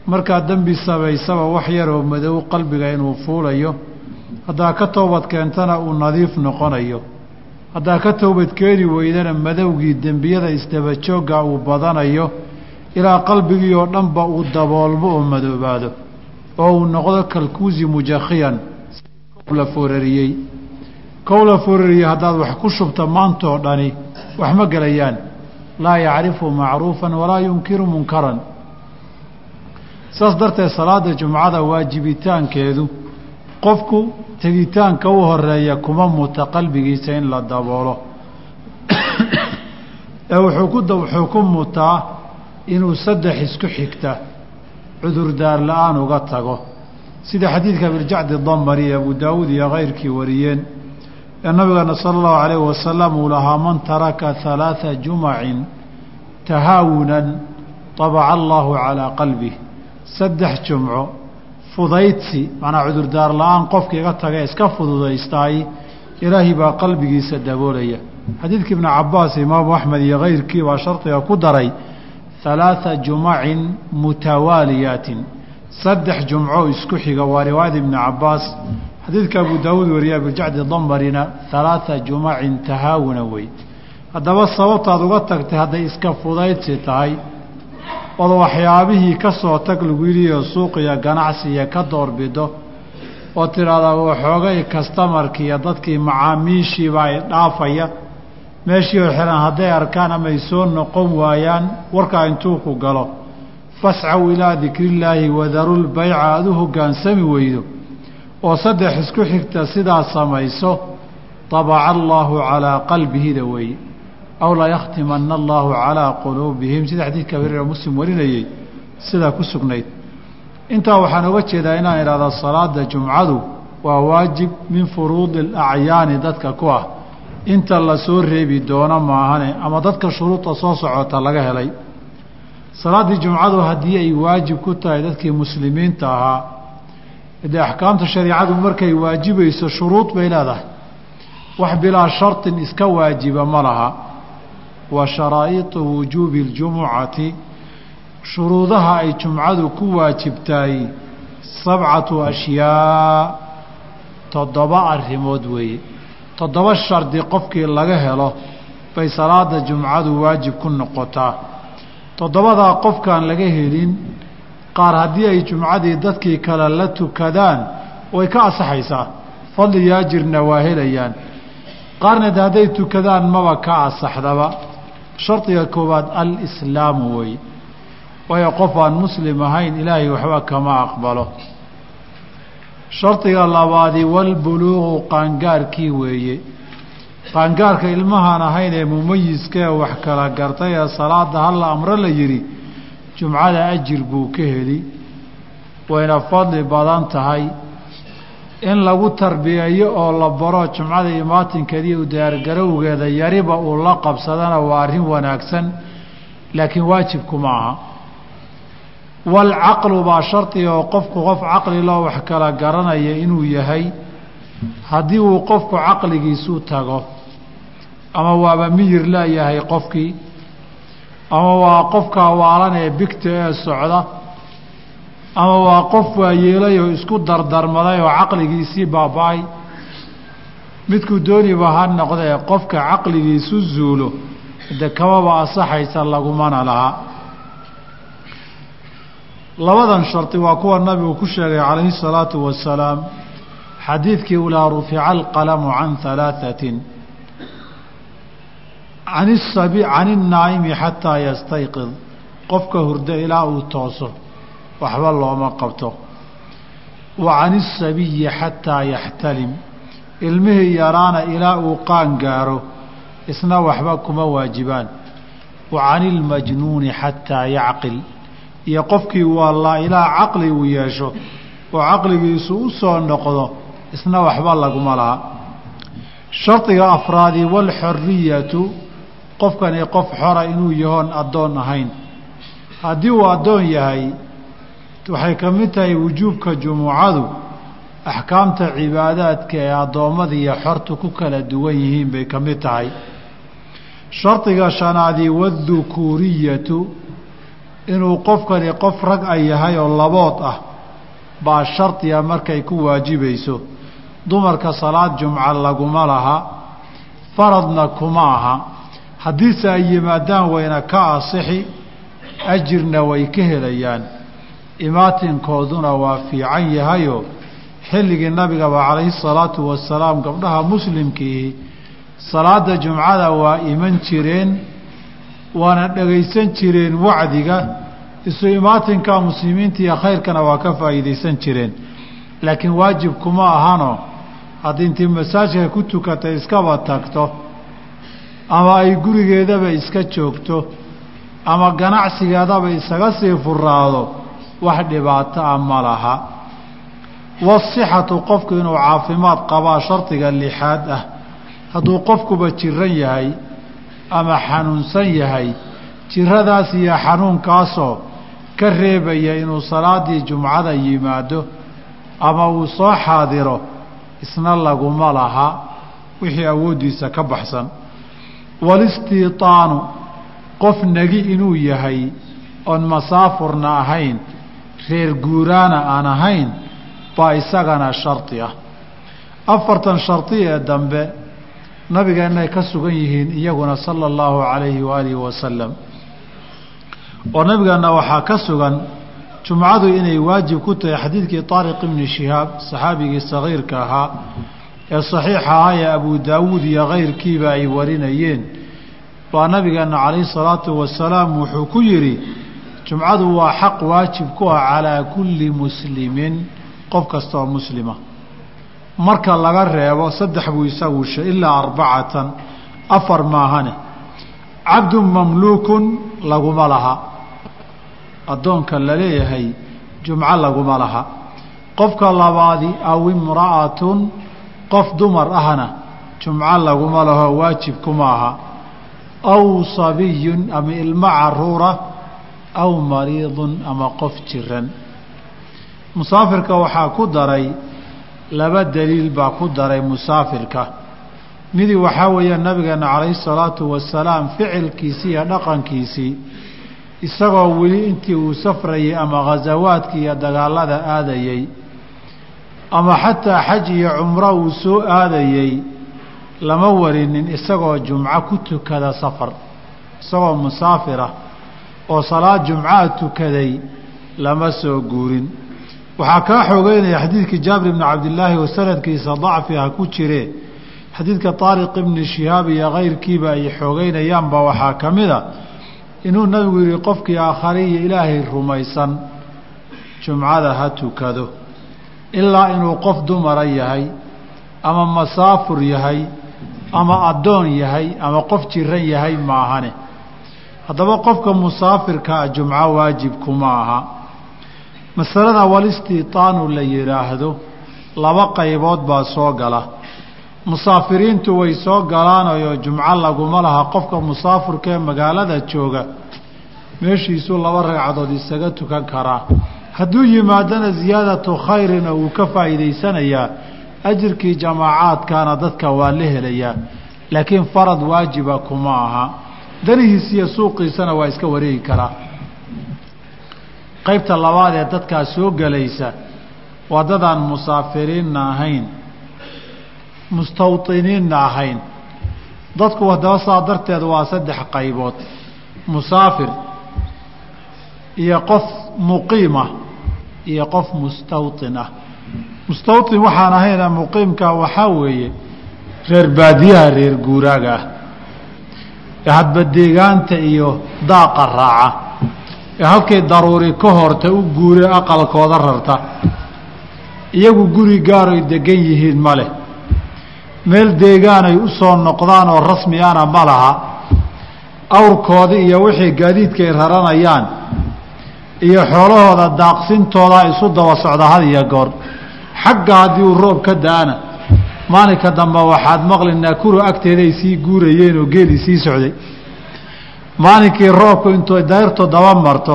markaa dembi samaysaba wax yaroo madow qalbiga inuu fuulayo haddaa ka toobad keentana uu nadiif noqonayo. Haddaa ka toobad keeni weydana madowgii dembiyada isdabajoogga uu badanayo ilaa qalbigii oo dhanba uu daboolmo oo madoobaado oo uu noqdo kalkuusi mujakhiyan la foorariyey. Kow la foorariyey haddaad wax ku shubta maantoo dhani wax ma gelayaan laa yacrifu macruufan walaa yunkiru munkaran. Saas darteed salaada jumcada waajibitaankeedu qofku tegitaanka u horreeya kuma muta qalbigiisa in la daboolo. Ee wuxuu ku mutaa inuu saddex isku xigta cudurdaar la'aan uga tago. Sida xadiidka biljacdi damari ee abu daawuud iyo kayrkii wariyeen ee nabigeena sala allahu calayh wasalam uu lahaa man taraka halaatha jumacin tahaawunan tabaca allaahu calaa qalbih saddex jumco fudaydsi macnaa cudurdaar la'aan qofka iga taga iska fududaystaay ilaahay baa qalbigiisa daboolaya. Xadiidka ibnu cabaas imaamu axmed iyo kayrkii baa shardiga ku daray halaatha jumacin mutawaaliyaatin saddex jumco isku xiga waa riwaayada ibni cabaas xadiidka abu daawuud wariya biljacdi damarina halaatha jumacin tahaawuna wey haddaba sababtaad uga tagtay hadday iska fudaydsi tahay ood waxyaabihii ka soo tag lagu yidhiyo suuqiya ganacsiya ka doorbido oo tidhaahdaa waxoogay kastamarkii iyo dadkii macaamiishiibaa ay dhaafaya meeshii oo xihan hadday arkaan ama ay soo noqon waayaan warkaa intuu ku galo. Fascaw ilaa dikrillaahi wadarulbayca aada u hoggaansami weydo. Oo saddex isku xigta sidaa samayso tabaca allaahu calaa qalbihida weeye aw layakhtimana allaahu calaa quluubihim. Sida xadiidka abireer muslim warinayey sidaa ku sugnayd. Intaa waxaan oga jeedaa inaan idhahda salaada jumcadu waa waajib min furuudi alacyaani dadka ku ah inta la soo reebi doono maahane ama dadka shuruudda soo socota laga helay. Salaaddii jumcadu haddii ay waajib ku tahay dadkii muslimiinta ahaa dee axkaamta shariicadu markay waajibayso shuruud bay leedahay. Wax bilaa shartin iska waajiba ma laha. Wa sharaa'iطu wujuubi اljumucati shuruudaha ay jumcadu ku waajibtaay sabcatu ashyaa toddoba arrimood weeye toddoba shardi qofkii laga helo bay salaada jumcadu waajib ku noqotaa. Toddobadaa qofkaan laga helin qaar haddii ay jumcadii dadkii kale la tukadaan way ka asaxaysaa fadli iyo ajirna waa helayaan. Qaarna hadday tukadaan maba ka asaxdaba shardiga koowaad alislaamu weeye waayo qof aan muslim ahayn ilaahay waxba kama aqbalo shardiga labaadi walbuluuqu qaangaarkii weeye. Qaangaarka ilmahaan ahayn ee mumayiska ee wax kala gartay ee salaada halla amro la yidhi jumcada ajir buu ka heli. Wayna fadli badan tahay. In lagu tarbiyeeyo oo la baro jumcada imaatinkeediiyo u diyaargarowgeeda yariba uu la qabsadana waa arrin wanaagsan laakiin waajibkuma aha walcaqlu baa shardiga oo qofku qof caqli loo wax kala garanaya inuu yahay haddii uu qofku caqligiisu tago ama waaba miyir leeyahay qofkii ama waa qofkaa waalan ee bigta ee socda ama waa qof waayeelay oo isku dardarmaday oo caqligiisii baaba-ay midkuu dooniba ha noqdee qofka caqligiisu zuulo de kamaba asaxaysa lagumana laha labadan shardi waa kuwa nabigu ku sheegay calayhi salaatu wasalaam. Xadiidkii ulaa rufica alqalamu can alaaatin can innaa'imi xataa yastayqid. Qofka hurda ilaa uu tooso waxba looma qabto. Wa can isabiyi xataa yaxtalim. Ilmihii yaraana ilaa uu qaan gaaro isna waxba kuma waajibaan. Wa can ilmajnuuni xataa yacqil iyo qofkii waalaa ilaa caqli uu yeesho oo caqligiisu u soo noqdo isna waxba laguma laha. Shardiga afraadi walxoriyatu qofkani qof xora inuu yahoon addoon ahayn. Haddii uu addoon yahay waxay ka mid tahay wujuubka jumucadu axkaamta cibaadaadka ee addoommada iyo xortu ku kala duwan yihiin bay ka mid tahay. Shardiga shanaadi wadukuuriyatu inuu qofkani qof rag a yahay oo labood ah baa shardiga markay ku waajibayso dumarka salaad jumca laguma laha faradna kuma aha. Haddiise ay yimaadaan wayna ka asixi ajirna way ka helayaan. Imaatinkooduna waa fiican yahayoo xilligii nabigaba calayhi salaatu wasalaam gabdhaha muslimkiihi salaada jumcada waa iman jireen waana dhagaysan jireen wacdiga isu imaatinka muslimiinta iyo khayrkana waa ka faa'iidaysan jireen. Laakiin waajib kuma ahano haddii intii masaajidka ku tukatay iskaba tagto ama ay gurigeedaba iska joogto ama ganacsigeedaba isaga sii furaado wax dhibaato ah ma laha. Wasixatu qofku inuu caafimaad qabaa shardiga lixaad ah. Hadduu qofkuba jiran yahay ama xanuunsan yahay jiradaas iyo xanuunkaasoo ka reebaya inuu salaadii jumcada yimaado ama uu soo xaadiro isna laguma laha wixii awooddiisa ka baxsan. Walistiitaanu qof negi inuu yahay oon masaafurna ahayn reer guuraana aan ahayn baa isagana shardi ah. Afartan shardi ee dambe nabigeennay ka sugan yihiin iyaguna sala allahu calayhi waaalihi wasalam oo nabigeenna waxaa ka sugan jumcadu inay waajib ku tahay xadiidkii taariq ibni shihaab saxaabigii sagiirka ahaa ee saxiixa ahaa ee abu daawuud iyo kayrkiiba ay warinayeen. Baa nabigeenna calayhi salaatu wasalaam wuxuu ku yidhi jumcadu waa xaq waajib ku ah calaa kulli muslimin. Qof kasta oo muslima marka laga reebo saddex buu isagu she ilaa arbacatan afar maahane. Cabdun mamluukun laguma laha. Addoonka la leeyahay jumco laguma laha. Qofka labaadi aw imra'atun qof dumar ahna jumco laguma laho waajib kuma aha. Aw sabiyun ama ilmo caruura aw mariidun ama qof jiran. Musaafirka waxaa ku daray laba daliil baa ku daray musaafirka. Midi waxaa weeye nabigeena calayhi salaatu wasalaam ficilkiisii iyo dhaqankiisii isagoo weli intii uu safrayay ama ghasawaadkii iyo dagaalada aadayey ama xataa xaj iyo cumro uu soo aadayey lama warinin isagoo jumco ku tukada safar. Isagoo musaafirah oo salaad jumcaha tukaday lama soo guurin waxaa kaa xoogeynaya xadiidkii jaabir ibni cabdillaahi oo sanadkiisa dacfi ha ku jire. Xadiidka taariq ibni shihaab iyo kayrkiiba ay xoogeynayaanba waxaa ka mid a inuu nabigu yihi qofkii aakhariya ilaahay rumaysan jumcada ha tukado. Ilaa inuu qof dumara yahay ama masaafur yahay ama addoon yahay ama qof jiran yahay maahane. Haddaba qofka musaafirkaa jumco waajib kuma aha masalada walistiitaanu la yidhaahdo laba qaybood baa soo gala. Musaafiriintu way soo galaanayoo jumco laguma laha qofka musaafirka ee magaalada jooga. Meeshiisuu laba ragcadood isaga tukan karaa. Hadduu yimaadana ziyaadatu khayrina uu ka faa'iidaysanayaa ajirkii jamaacaadkaana dadka waa la helayaa laakiin farad waajiba kuma aha. Danihiis iyo suuqiisana waa iska wareegi karaa qaybta labaad ee dadkaa soo gelaysa waa dadaan musaafiriinna ahayn mustawtiniinna ahayn. Dadku haddaba saa darteed waa saddex qaybood musaafir iyo qof muqiima ah iyo qof mustawtin ah. Mustawtin waxaan ahayna muqiimka waxaa weeye reer baadiyaha reer guuraaga ah hadba deegaanta iyo daaqa raaca ee halkay daruuri ka horta u guure aqalkooda rarta. Iyagu guri gaaroy degan yihiin ma leh. Meel deegaanay u soo noqdaan oo rasmi ana ma laha. Awrkoodii iyo wixii gaadiidkaay raranayaan iyo xoolahooda daaqsintooda isu daba socda had iyo goor. Xagga haddii uu roob ka da'ana maalinka dambe waxaad maqli naakuro agteeday sii guurayeen oo geeli sii socday maalinkii roobku intuu dayrto daba marto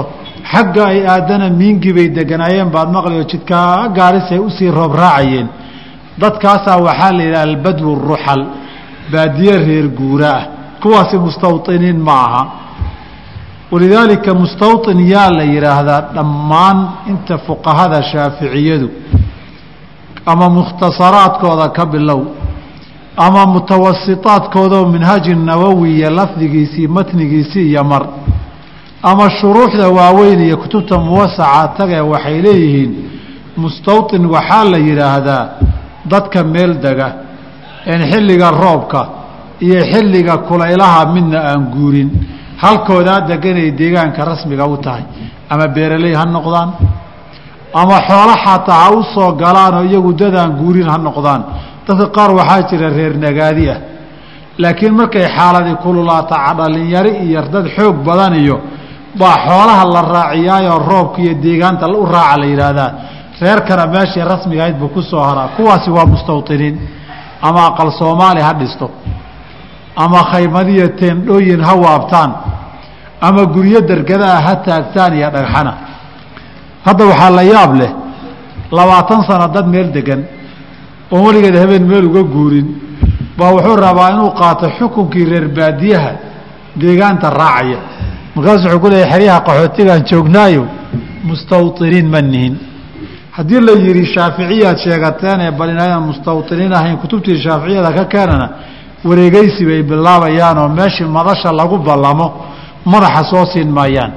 xagga ay aadana miingi bay deganaayeen baad maqli oo jidkaa gaarisay u sii roob raacayeen. Dadkaasaa waxaa la yidhaha albadwu ruxal baadiye reer guura ah kuwaasi mustawطiniin ma aha. Walidaalika mustawطin yaa la yidhaahdaa dhammaan inta fuqahada shaaficiyadu ama mukhtasaraadkooda ka bilow ama mutawasitaadkoodaoo minhaaji nawowi iyo lafdigiisii matnigiisii iyo mar. Ama shuruuxda waaweyn iyo kutubta muwasaca tagee waxay leeyihiin mustawطin waxaa la yidhaahdaa dadka meel dega een xilliga roobka iyo xilliga kulaylaha midna aan guurin. Halkoodaa deganay deegaanka rasmiga u tahay ama beeraley ha noqdaan ama xoolo xataa ha u soo galaanoo iyagu dadaan guurin ha noqdaan dadka qaar waxaa jira reer nagaadi ah. Laakiin markay xaaladii kululaata dhalinyari iyo dad xoog badan iyo baa xoolaha la raaciyaayoo roobka iyo deegaanta u raaca la yidhaahdaa. Reerkana meeshii rasmiga ahayd buu ku soo haraa. Kuwaasi waa mustawطiniin ama aqal soomaali ha dhisto. Ama khaymadiyo teendhooyin ha waabtaan. Ama guryo dergadaa ha taagtaan iyo dhagxana. Hadda waxaa la yaab leh labaatan sano dad meel degan oon weligeed habeen meel uga guurin baa wuxuu rabaa inuu qaato xukunkii reer baadiyaha deegaanta raacaya. Markaasuu wuxuu ku leeyay xeryaha qaxootigaan joognaayo mustawiniin ma nihin. Haddii la yidhi shaaficiyaad sheegateenee bal inaynan mustawiniin ahayn kutubtii shaaficiyada ka keenana wareegeysi bay bilaabayaanoo meeshii madasha lagu ballamo madaxa soo siin maayaan.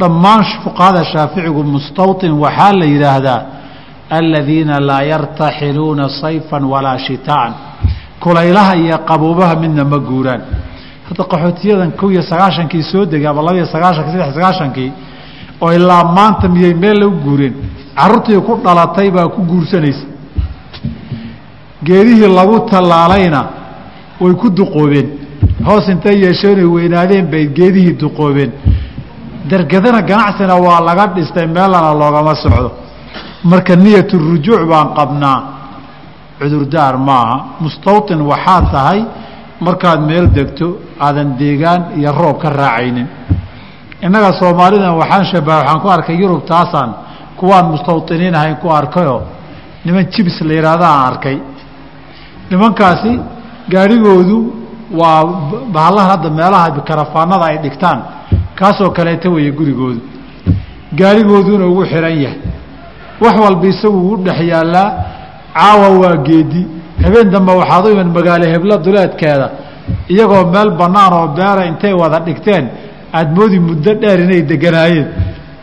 Dhammaan fuqahada shaaficigu mustawin waxaa la yidhaahdaa aladiina laa yartaxiluuna sayfa walaa shitaan. Kulaylaha iyo qabuubaha midna ma guuraan. Hadda qaxootiyadan kow iyo sagaashankii soo degay ama labaiyo sagaaشhankii saddex sagaashankii oo ilaa maanta miyay meel u guureen? Carruurtii ku dhalatay baa ku guursanaysa. Geedihii lagu tallaalayna way ku duqoobeen. Hoos intay yeesheenay weynaadeen bay geedihii duqoobeen. Dergadana ganacsina waa laga dhistay meelana loogama socdo marka niyat rujuuc baan qabnaa. Cudurdaar maaha. Mustawطin waxaa tahay markaad meel degto aadan deegaan iyo roob ka raacaynin. Innaga soomaalidan waxaan shabaha waxaan ku arkay yurub taasaan kuwaan mustawطiniin ahayn ku arkayoo niman jibs la yidhaahda aan arkay. Nimankaasi gaadhigoodu waa bahallahan hadda meelaha karafaanada ay dhigtaan kaasoo kaleeta weeye gurigoodu. Gaadhigooduna ugu xihan yahay wax walba isagu u dhex yaallaa caawa waa geedi. Habeen dambe waxaad u iman magaalo heblo duleedkeeda iyagoo meel bannaan oo beera intay wada dhigteen aada moodi muddo dheer inay deganaayeen.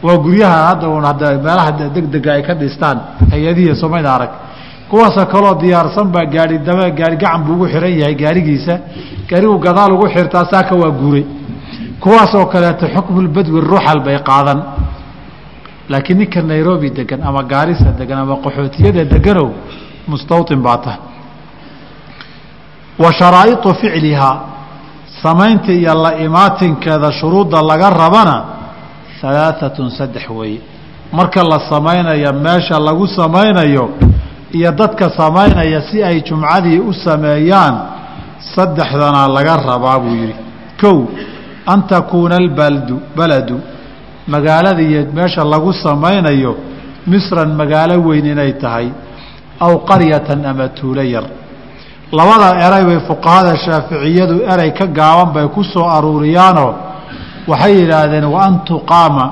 Waa guryaha hadda un hadda meelaha degdega ay ka dhistaan hay'adihiiy somayda arag. Kuwaasoo kaloo diyaarsan baa gaari daba gaari gacan buu ugu xihan yahay gaarigiisa. Gaarigu gadaal ugu xirtaa saaka waa guuray. Kuwaasoo kaleeto xukmulbadwi ruuxal bay qaadan laakiin ninka nairobi degan ama gaarisa degan ama qaxootiyada deganow mustawطin baa tahay. Wa sharaa'iطu ficlihaa samaynta iyo la imaatinkeeda shuruudda laga rabana alaaatun saddex weeye marka la samaynayo meesha lagu samaynayo iyo dadka samaynaya si ay jumcadii u sameeyaan saddexdana laga rabaa buu yidhi. Kow an takuuna albaldu baladu magaalada iyo meesha lagu samaynayo misran magaalo weyn inay tahay aw qaryatan ama tuulo yar. Labada eray bay fuqahada shaaficiyadu erey ka gaaban bay ku soo aruuriyaanoo waxay yidhaahdeen wa an tuqaama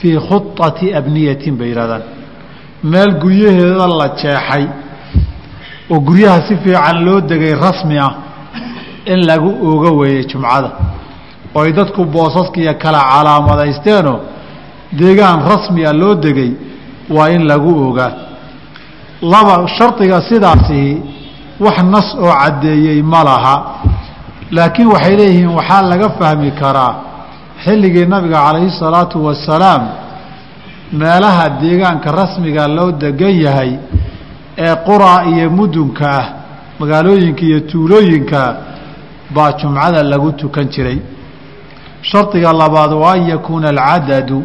fii khuطati abniyatin bay yidhahdaan meel guryaheeda la jeexay oo guryaha si fiican loo degay rasmi ah in lagu ooga weeyey jumcada oo ay dadku boosaskiiyo kala calaamadaysteenoo deegaan rasmiya loo degay waa in lagu ogaa. Laba shardiga sidaasihi wax nas oo caddeeyey ma laha. Laakiin waxay leeyihiin waxaa laga fahmi karaa xilligii nabiga calayhi salaatu wasalaam meelaha deegaanka rasmiga loo degan yahay ee quraa iyo mudunka ah magaalooyinka iyo tuulooyinka baa jumcada lagu tukan jiray shardiga labaad waa an yakuuna alcadadu.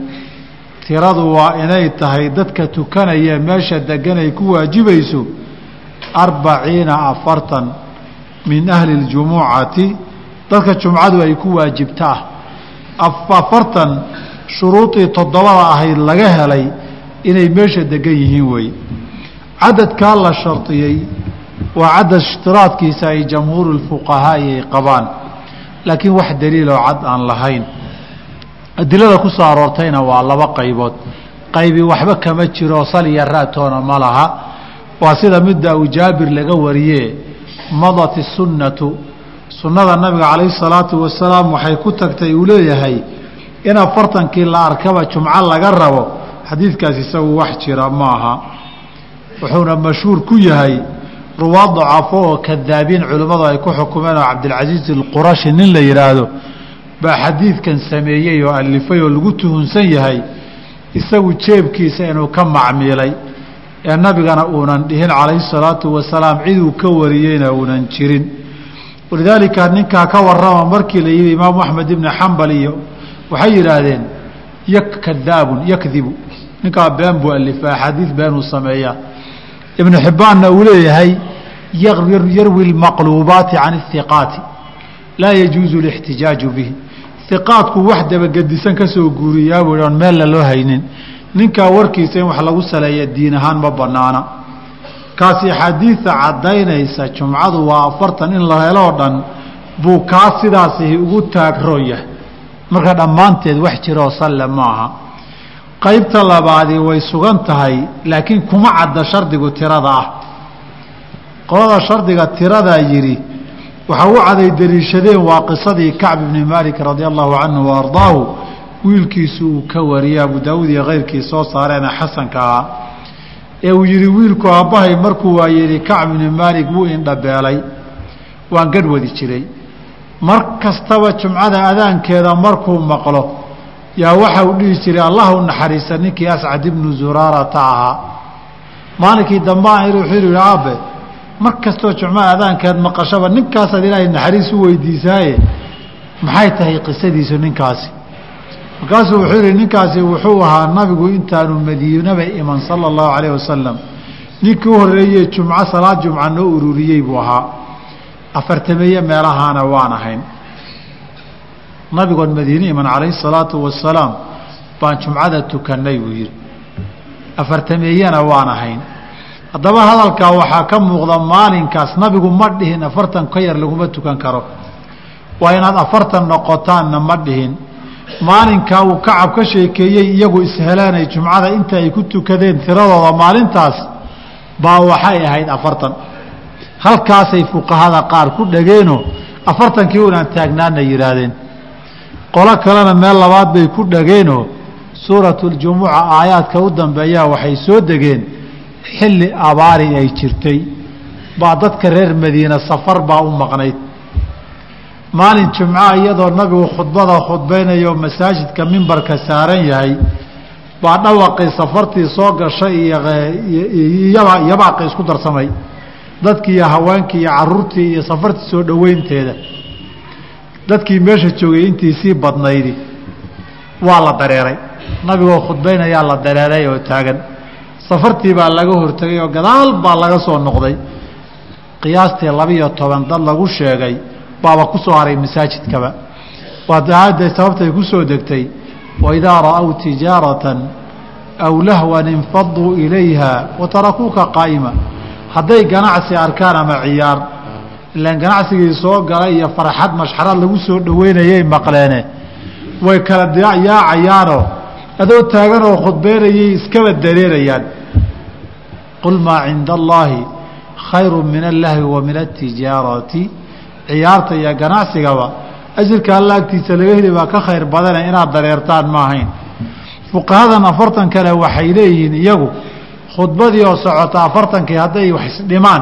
Tiradu waa inay tahay dadka tukanaya meesha degan ay ku waajibayso arbaciina afartan min ahli اljumucati dadka jumcadu ay ku waajibtaa afartan shuruudii toddobada ahayd laga helay inay meesha degan yihiin weeye cadadkaa la shardiyey waa cadad ishtiraadkiisa ay jamhuuru اlfuqahaa'i ay qabaan laakiin wax daliiloo cad aan lahayn. Adilada ku soo aroortayna waa laba qaybood. Qaybi waxba kama jiro saliya raatoona ma laha. Waa sida midda uu jaabir laga wariye madat isunnatu sunnada nabiga calayhi salaatu wasalaam waxay ku tagtay uu leeyahay in afartankii la arkaba jumco laga rabo xadiidkaas isagu wax jira maaha. Wuxuuna mashhuur ku yahay ruwaad dacafo oo kadaabiin culimmadu ay ku xukumeen oo cabdilcasiis alqurashi nin la yidhaahdo baa xadiidkan sameeyey oo alifay oo lagu tuhunsan yahay isagu jeebkiisa inuu ka macmiilay ee nabigana uunan dhihin calayhi salaatu wasalaam ciduu ka wariyeyna uunan jirin walidaalika ninkaa ka warrama markii la yidhi imaamu axmed ibni xambal iyo waxay yidhaahdeen kadaabun yakdibu ninkaa been buu alifaa axaadiid beenuu sameeyaa ibnu xibbaanna uu leeyahay yarwi lmaqluubaati can ihiqaati laa yajuuzu lixtijaaju bihi. Iqaadku wax dabagedisan ka soo guuriyaa buu on meella loo haynin. Ninkaa warkiisa in wax lagu saleeya diin ahaan ma banaana kaasi axaadiida caddaynaysa jumcadu waa afartan in la heloo dhan buu kaa sidaasi ugu taagroya marka dhammaanteed wax jiroo salle maaha qaybta labaadi way sugan tahay laakiin kuma cadda shardigu tirada ah. Qolada shardiga tiradaa yidhi waxaa u caday deliishadeen waa qisadii kacb ibni maalik radia allahu canhu wa ardaahu. Wiilkiisu uu ka wariyey abu daawuud iyo keyrkii soo saareena xasanka. Ahaa ee uu yidhi wiilku aabbahay markuu waa yidhi kacb ibni maalik wuu indhabeelay waan gadhwadi jiray. Mar kastaba jumcada adaankeeda markuu maqlo yaa waxa uu dhihi jiray allah u naxariista ninkii ascad ibnu zuraarata ahaa. Maalinkii dambe aan wuxuu yidhi aabe mar kastoo jumcada adaankeed maqashaba ninkaasaad ilaahay naxariis u weydiisaaye? Maxay tahay qisadiisu ninkaasi? Markaasuu wuxuu yihi ninkaasi wuxuu ahaa nabigu intaanu madiinaba iman sala allahu calayh wasalam ninkii u horeeyey jumco salaad jumca noo ururiyey buu ahaa. Afartameeye meelahaana waan ahayn nabigoon madiine iman calayhi salaatu wasalaam baan jumcada tukanay buu yihi afartameeyena waan ahayn. Haddaba hadalkaa waxaa ka muuqda maalinkaas nabigu ma dhihin afartan ka yar laguma tukan karo. Waa inaad afartan noqotaanna ma dhihin. Maalinkaa uu kacab ka sheekeeyey iyagu ishelaanay jumcada inta ay ku tukadeen tiradooda maalintaas baa waxay ahayd afartan. Halkaasay fuqahada qaar ku dhageenoo afartankii unaan taagnaana yidhaahdeen qolo kalena meel labaad bay ku dhageenoo suuratuljumuca aayaadka u dambeeyaa waxay soo degeen xilli abaari ay jirtay. Baa dadka reer madiina safar baa u maqnayd. Maalin jumca iyadoo nabigu khudbada khudbaynayo masaajidka mimbarka saaran yahay baa dhawaqii safartii soo gashay iyoiyaba iyobaaqi isku darsamay. Dadkii iyo haweenkii iyo caruurtii iyo safartii soo dhoweynteeda dadkii meesha joogay intii sii badnaydi waa la dareeray. Nabigoo khudbaynayaa la dareeray oo taagan. Safartii baa laga hortegay oo gadaal baa laga soo noqday. Qiyaastii labiiyo toban dad lagu sheegay. Baaba ku soo haray masaajidkaba. Waa aayadda sababtay ku soo degtay. Waidaa ra'aw tijaaratan aw lahwan infaduu ilayha watarakuuka qaa'ima. Hadday ganacsi arkaan ama ciyaar ilaan ganacsigii soo galay iyo farxad mashxarad lagu soo dhoweynayay maqleene. Way kala yaacayaanoo adoo taagan oo khudbeynayay iskaba dareerayaan. Qul maa cinda allaahi khayru min allahwi wa min atijaarati ciyaarta iyo ganacsigaba ajirka alla agtiisa laga heli baa ka khayr badane inaad dareertaan ma ahayn. Fuqahadan afartan kale waxay leeyihiin iyagu khudbadii oo socota afartankii hadday wax isdhimaan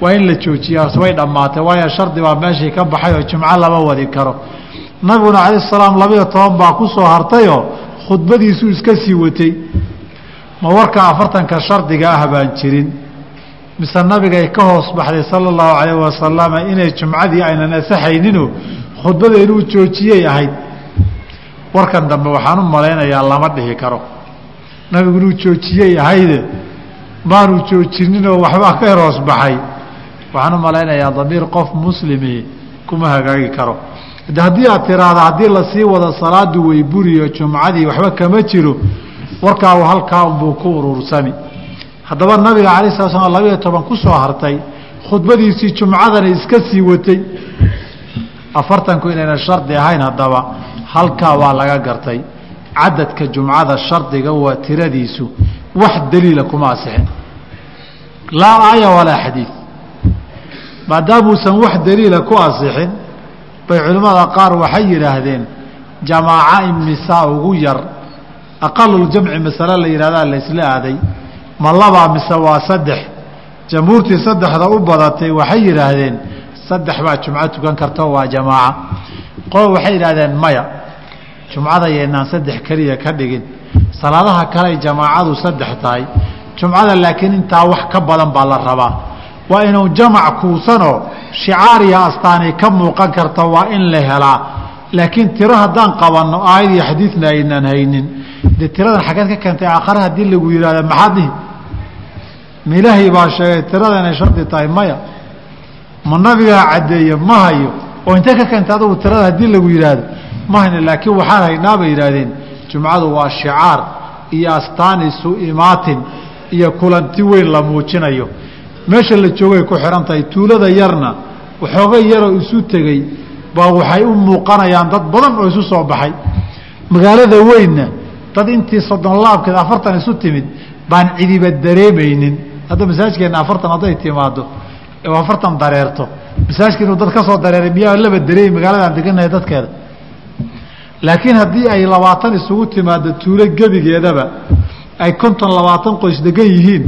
waa in la joojiyaa way dhammaatay waayo shardi baa meeshii ka baxay oo jimco lama wadi karo. Nabiguna calayh salaam labayo toban baa ku hartayoo khudbadiisuu iska sii watay. Ma warka afartanka shardiga ah baan jirin. Mise nabigay ka hoos baxday sala allahu calayh wasalama inay jumcadii aynan asaxayninoo khudbada inuu joojiyey ahayd. Warkan dambe waxaan u malaynayaa lama dhihi karo. Nabigu inuu joojiyey ahayde maanu joojininoo waxbaa ka hoos baxay waxaan u malaynayaa damiir qof muslimi kuma hagaagi karo. De haddii aad tiraahda haddii la sii wado salaadu way buriyo jumcadii waxba kama jiro warkaagu halkaa unbuu ku urursami. Haddaba nabiga alay sala slam labayo toban ku soo hartay khudbadiisii jumcadana iska sii watay. Afartanku inayna shardi ahayn haddaba halkaa waa laga gartay. Cadadka jumcada shardiga waa tiradiisu wax daliila kuma asixin. Laa aaya walaa xadiid maadaamuusan wax daliila ku asixin bay culimmada qaar waxay yidhaahdeen jamaaca imisaa ugu yar aqaluljamci masale la yidhahdaa laysla aaday ma labaa mise waa saddex jamhuurtii saddexda u badatay waxay yidhaahdeen saddex baa jumco tukan karto waa jamaaca. Qolo waxay yidhahdeen maya jumcada yaynaan saddex keliya ka dhigin salaadaha kaley jamaacadu saddex tahay jumcada laakiin intaa wax ka badan baa la rabaa waa inuu jamac kuusanoo shicaar iyo astaanay ka muuqan karta waa in la helaa. Laakiin tiro haddaan qabanno aayad iyo xadiidna aynaan haynin. Dee tiradan xaggeed ka keentay aakhare haddii lagu yidhahda maxaad dhihi? Baa sheegay tirada inay shardi tahay maya. Ma nabigaa caddeeye ma hayo. Oo intee ka keentay adugu tirada haddii lagu yidhaahdo? Ma hayno laakiin waxaan haynaa bay yidhaahdeen. Jumcadu waa shicaar iyo astaan isu imaatin iyo kulanti weyn la muujinayo meesha la joogay ku xihan tahay tuulada yarna waxoogay yaroo isu tegey baa waxay u muuqanayaan dad badan oo isu soo baxay. Magaalada weynna dad intii soddon laabkeed afartan isu timid baan cidiba dareemaynin. Hadda masaajkeenna afartan hadday timaado oo afartan dareerto. Masaajka inuu dad ka soo dareeray miyaa laba dareemi magaaladaan deganahay dadkeeda. Laakiin haddii ay labaatan isugu timaado tuulo gebigeedaba ay konton labaatan qoys degan yihiin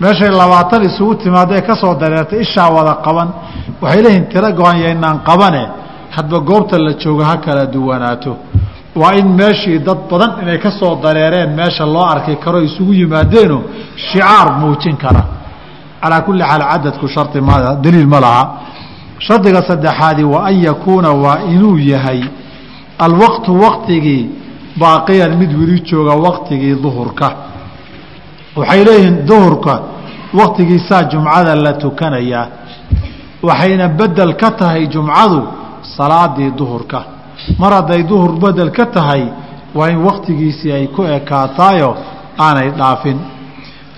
meeshay labaatan isugu timaado ee ka soo dareertay ishaa wada qaban. Waxay leeyihiin tiro go-an yaynaan qabane hadba goobta la joogo ha kala duwanaato. Waa in meeshii dad badan inay ka soo dareereen meesha loo arki karo isugu yimaadeenoo shicaar muujin kara. Calaa kulli xaal cadadku shari ma daliil ma laha. Shardiga saddexaadi wa an yakuuna waa inuu yahay. Alwaqtu waqtigii baaqiyan mid weli jooga waqtigii duhurka waxay leeyihiin duhurka waqtigiisaa jumcada la tukanayaa waxayna bedel ka tahay jumcadu salaadii duhurka. Mar hadday duhur bedel ka tahay waa in waqtigiisii ay ku ekaataayo aanay dhaafin.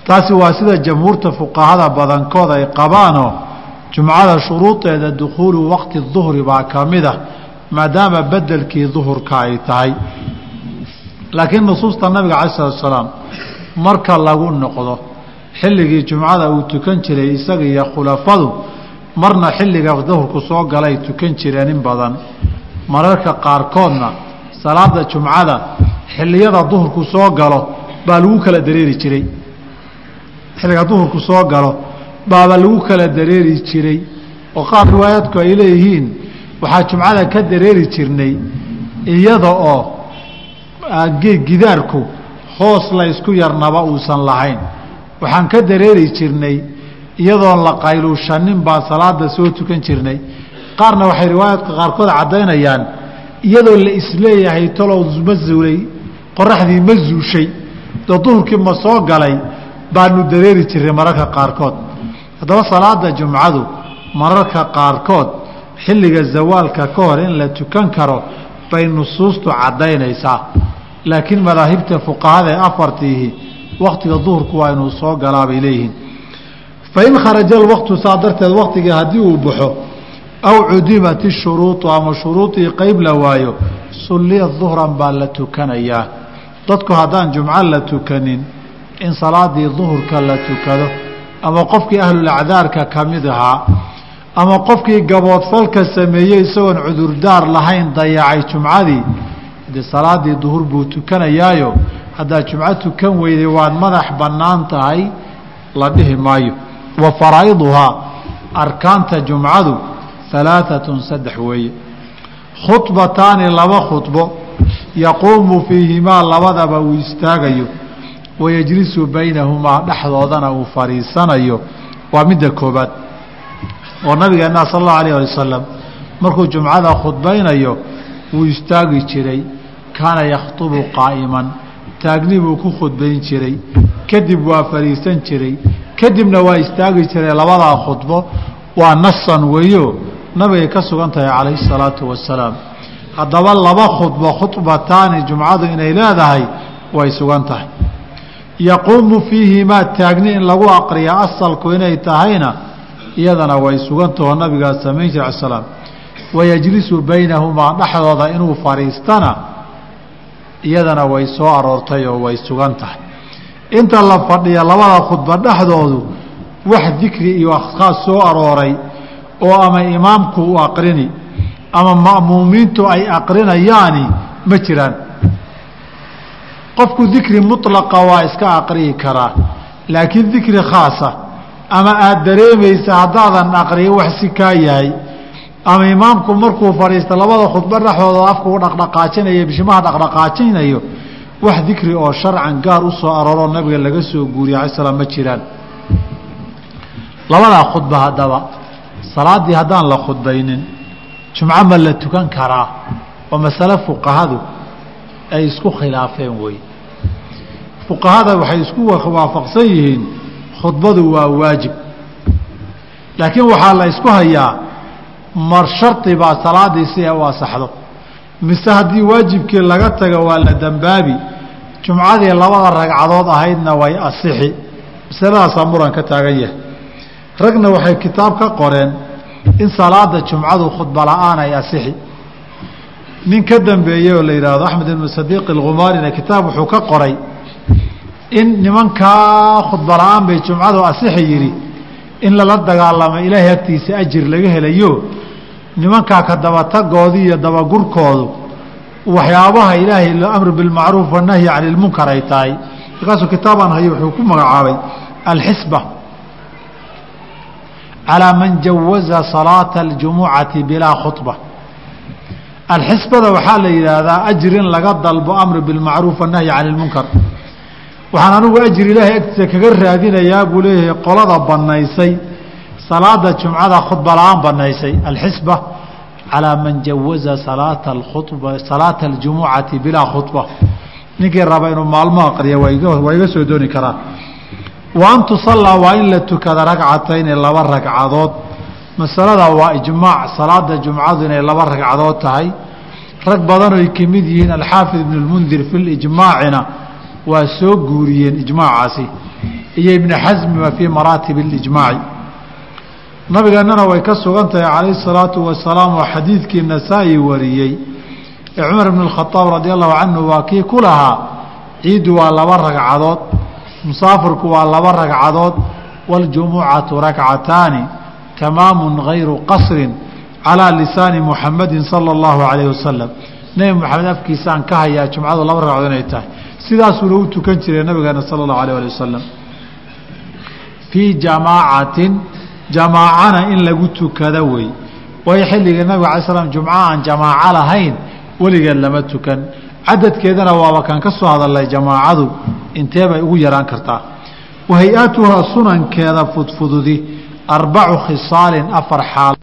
Taasi waa sida jamhuurta fuqahada badankood ay qabaanoo jumcada shuruudeeda dukhuulu waqti duhri baa ka mid a maadaama bedelkii duhurka ay tahay. Laakiin nusuusta nabiga cala salatu salaam marka lagu noqdo xilligii jumcada uu tukan jiray isaga iyo khulafadu marna xilliga duhurku soo galay tukan jireen in badan. Mararka qaarkoodna salaada jumcada xilliyada duhurku soo galo baa lagu kala dareeri jiray. Xilliga duhurku soo galo baaba lagu kala dareeri jiray. Oo qaar riwaayaadku ay leeyihiin waxaa jumcada ka dareeri jirnay iyada oo gidaarku hoos la ysku yarnaba uusan lahayn. Waxaan ka dareeri jirnay iyadoon la qayluushanin baa salaada soo tukan jirnay. Qaarna waxay riwaayaadka qaarkood caddaynayaan iyadoo la is leeyahay talow ma zuulay qoraxdii ma zuushay doo duhurkii ma soo galay baanu dareeri jirnay mararka qaarkood. Haddaba salaada jumcadu mararka qaarkood xilliga zawaalka ka hor in la tukan karo bay nusuustu caddaynaysaa laakiin madaahibta fuqahada ee afartiihi waktiga duhurku waa inuu soo galaa bay leeyihiin fain kharaja alwaqtu saa darteed waktigii haddii uu baxo aw cudimat ishuruuطu ama shuruudii qeyb la waayo sulliya duhran baa la tukanayaa dadku haddaan jumco la tukanin in salaadii duhurka la tukado ama qofkii ahlulacdaarka ka mid ahaa ama qofkii gaboodfalka sameeyey isagoon cudurdaar lahayn dayacay jumcadii dee salaadii duhur buu tukanayaayo haddaad jumco tukan weyday waad madax bannaan tahay la dhihi maayo. Wa faraa'iduhaa arkaanta jumcadu alaaatun saddex weeye. Khudbataani laba khudbo yaquumu fiihimaa labadaba uu istaagayo wayajlisu baynahumaa dhexdoodana uu fadhiisanayo waa midda koobaad. Oo nabigeenna sal allahu alayh ali wasalam markuu jumcada khudbaynayo wuu istaagi jiray kaana yakhtubu qaa'iman. Taagni buu ku khudbayn jiray. Kadib waa fadhiisan jiray. Kadibna waa istaagi jiray labadaa khudbo. Waa nasan weeyo. Nabigay ka sugan tahay calayhi salaatu wasalaam haddaba laba khudbo khudbataani jumcadu inay leedahay way sugan tahay. Yaquumu fiihimaa taagni in lagu aqriya asalku inay tahayna iyadana way sugantahoo nabigaa samayn jira ala slaam wayajlisu baynahumaa dhexdooda inuu fadhiistana iyadana way soo aroortay oo way sugan tahay. Inta la fadhiya labada khudba dhexdoodu wax dikri iyo askaas soo arooray oo ama imaamku u aqrini ama ma'muumiintu ay aqrinayaani ma jiraan. Qofku dikri mutlaqa waa iska aqriyi karaa laakiin dikri khaasa ama aada dareemaysa haddaadan aqriyin wax si kaa yahay ama imaamku markuu fadhiista labada khudbo dhexdooda afku dhaqdhaqaajinayo bishimaha dhaqdhaqaajinayo wax dikri oo sharcan gaar u soo arooroo nabiga laga soo guuriye alay slam ma jiraan. Labadaa khudba haddaba salaaddii haddaan la khudbaynin jumco ma la tukan karaa oo masale fuqahadu ay isku khilaafeen wey. Fuqahada waxay isku waafaqsan yihiin khudbadu waa waajib. Laakiin waxaa la ysku hayaa mar shardi baa salaaddii si ay u asaxdo mise haddii waajibkii laga tago waa la dembaabi jumcadii labada ragcadood ahaydna way asixi. Masaladaasaa muran ka taagan yahay. Ragna waxay kitaab ka qoreen in salaada jumcadu khudba la'aan ay asixi. Nin ka dambeeyey oo la yidhaahdo axmed ibnu sadiiq alkhumaarina kitaab wuxuu ka qoray in nimankaa khudba la'aan bay jumcadu asixi yidhi in lala dagaalamo ilaahay agtiisa ajir laga helayo nimankaa ka dabatagooda iyo dabagurkoodu waxyaabaha ilaahay amr bilmacruuf wanahyi can ilmunkar ay tahay. Markaasuu kitaabaan hayo wuxuu ku magacaabay alxisba calaa man jawaza salaata aljumucati bilaa khuba alxisbada waxaa la yidhaahdaa ajrin laga dalbo amr bilmacruuf wanahyi can ilmunkar waxaan anigu ajir ilaahay agtiisa kaga raadinayaa buu leeyahay qolada banaysay salaada jumcada khudba la'aan banaysay alxisba calaa man jawaza salaata akhuba salaata aljumucati bilaa khudba ninkii raba inuu maalmo aqriya waa iga soo dooni karaa. Wa an tusallaa waa in la tukada ragcatayni laba ragcadood. Masalada waa ijmaac salaada jumcadu inay laba ragcadood tahay. Rag badanoo ay ka yihiin alxaafid ibn اlmundir fi lijmaacina waa soo guuriyeen ijmaacaasi. Iyo ibni xasmiba fii maraatib اlijmaaci nabigeennana way ka sugan tahay calayh الsalaatu wasalaam oo xadiidkii nasaa-i wariyey ee cumar ibn اkhaaab radi allahu canhu waa kii ku lahaa ciiddu waa laba ragcadood musaafirku waa laba ragcadood wاljumucatu rakcataani tamaamu gayru qasrin calىa lisaani muxamadi salى اllahu alayh wasalam nebi moxamed afkiisaan ka hayaa jumcadu laba ragcadood inay tahay sidaasuuna u tukan jiray nabigeena salى اllahu alayh ali wasalam fii jamaacatin jamaacana in lagu tukada wey. Waayo xilligii nabiga alay slam jumco aan jamaaco lahayn weligeed lama tukan. Cadadkeedana waaba kan ka soo hadalnay jamaacadu intee bay ugu yaraan kartaa. Wa hay'atuhaa sunankeeda fudfududi arbacu khisaalin afar xaal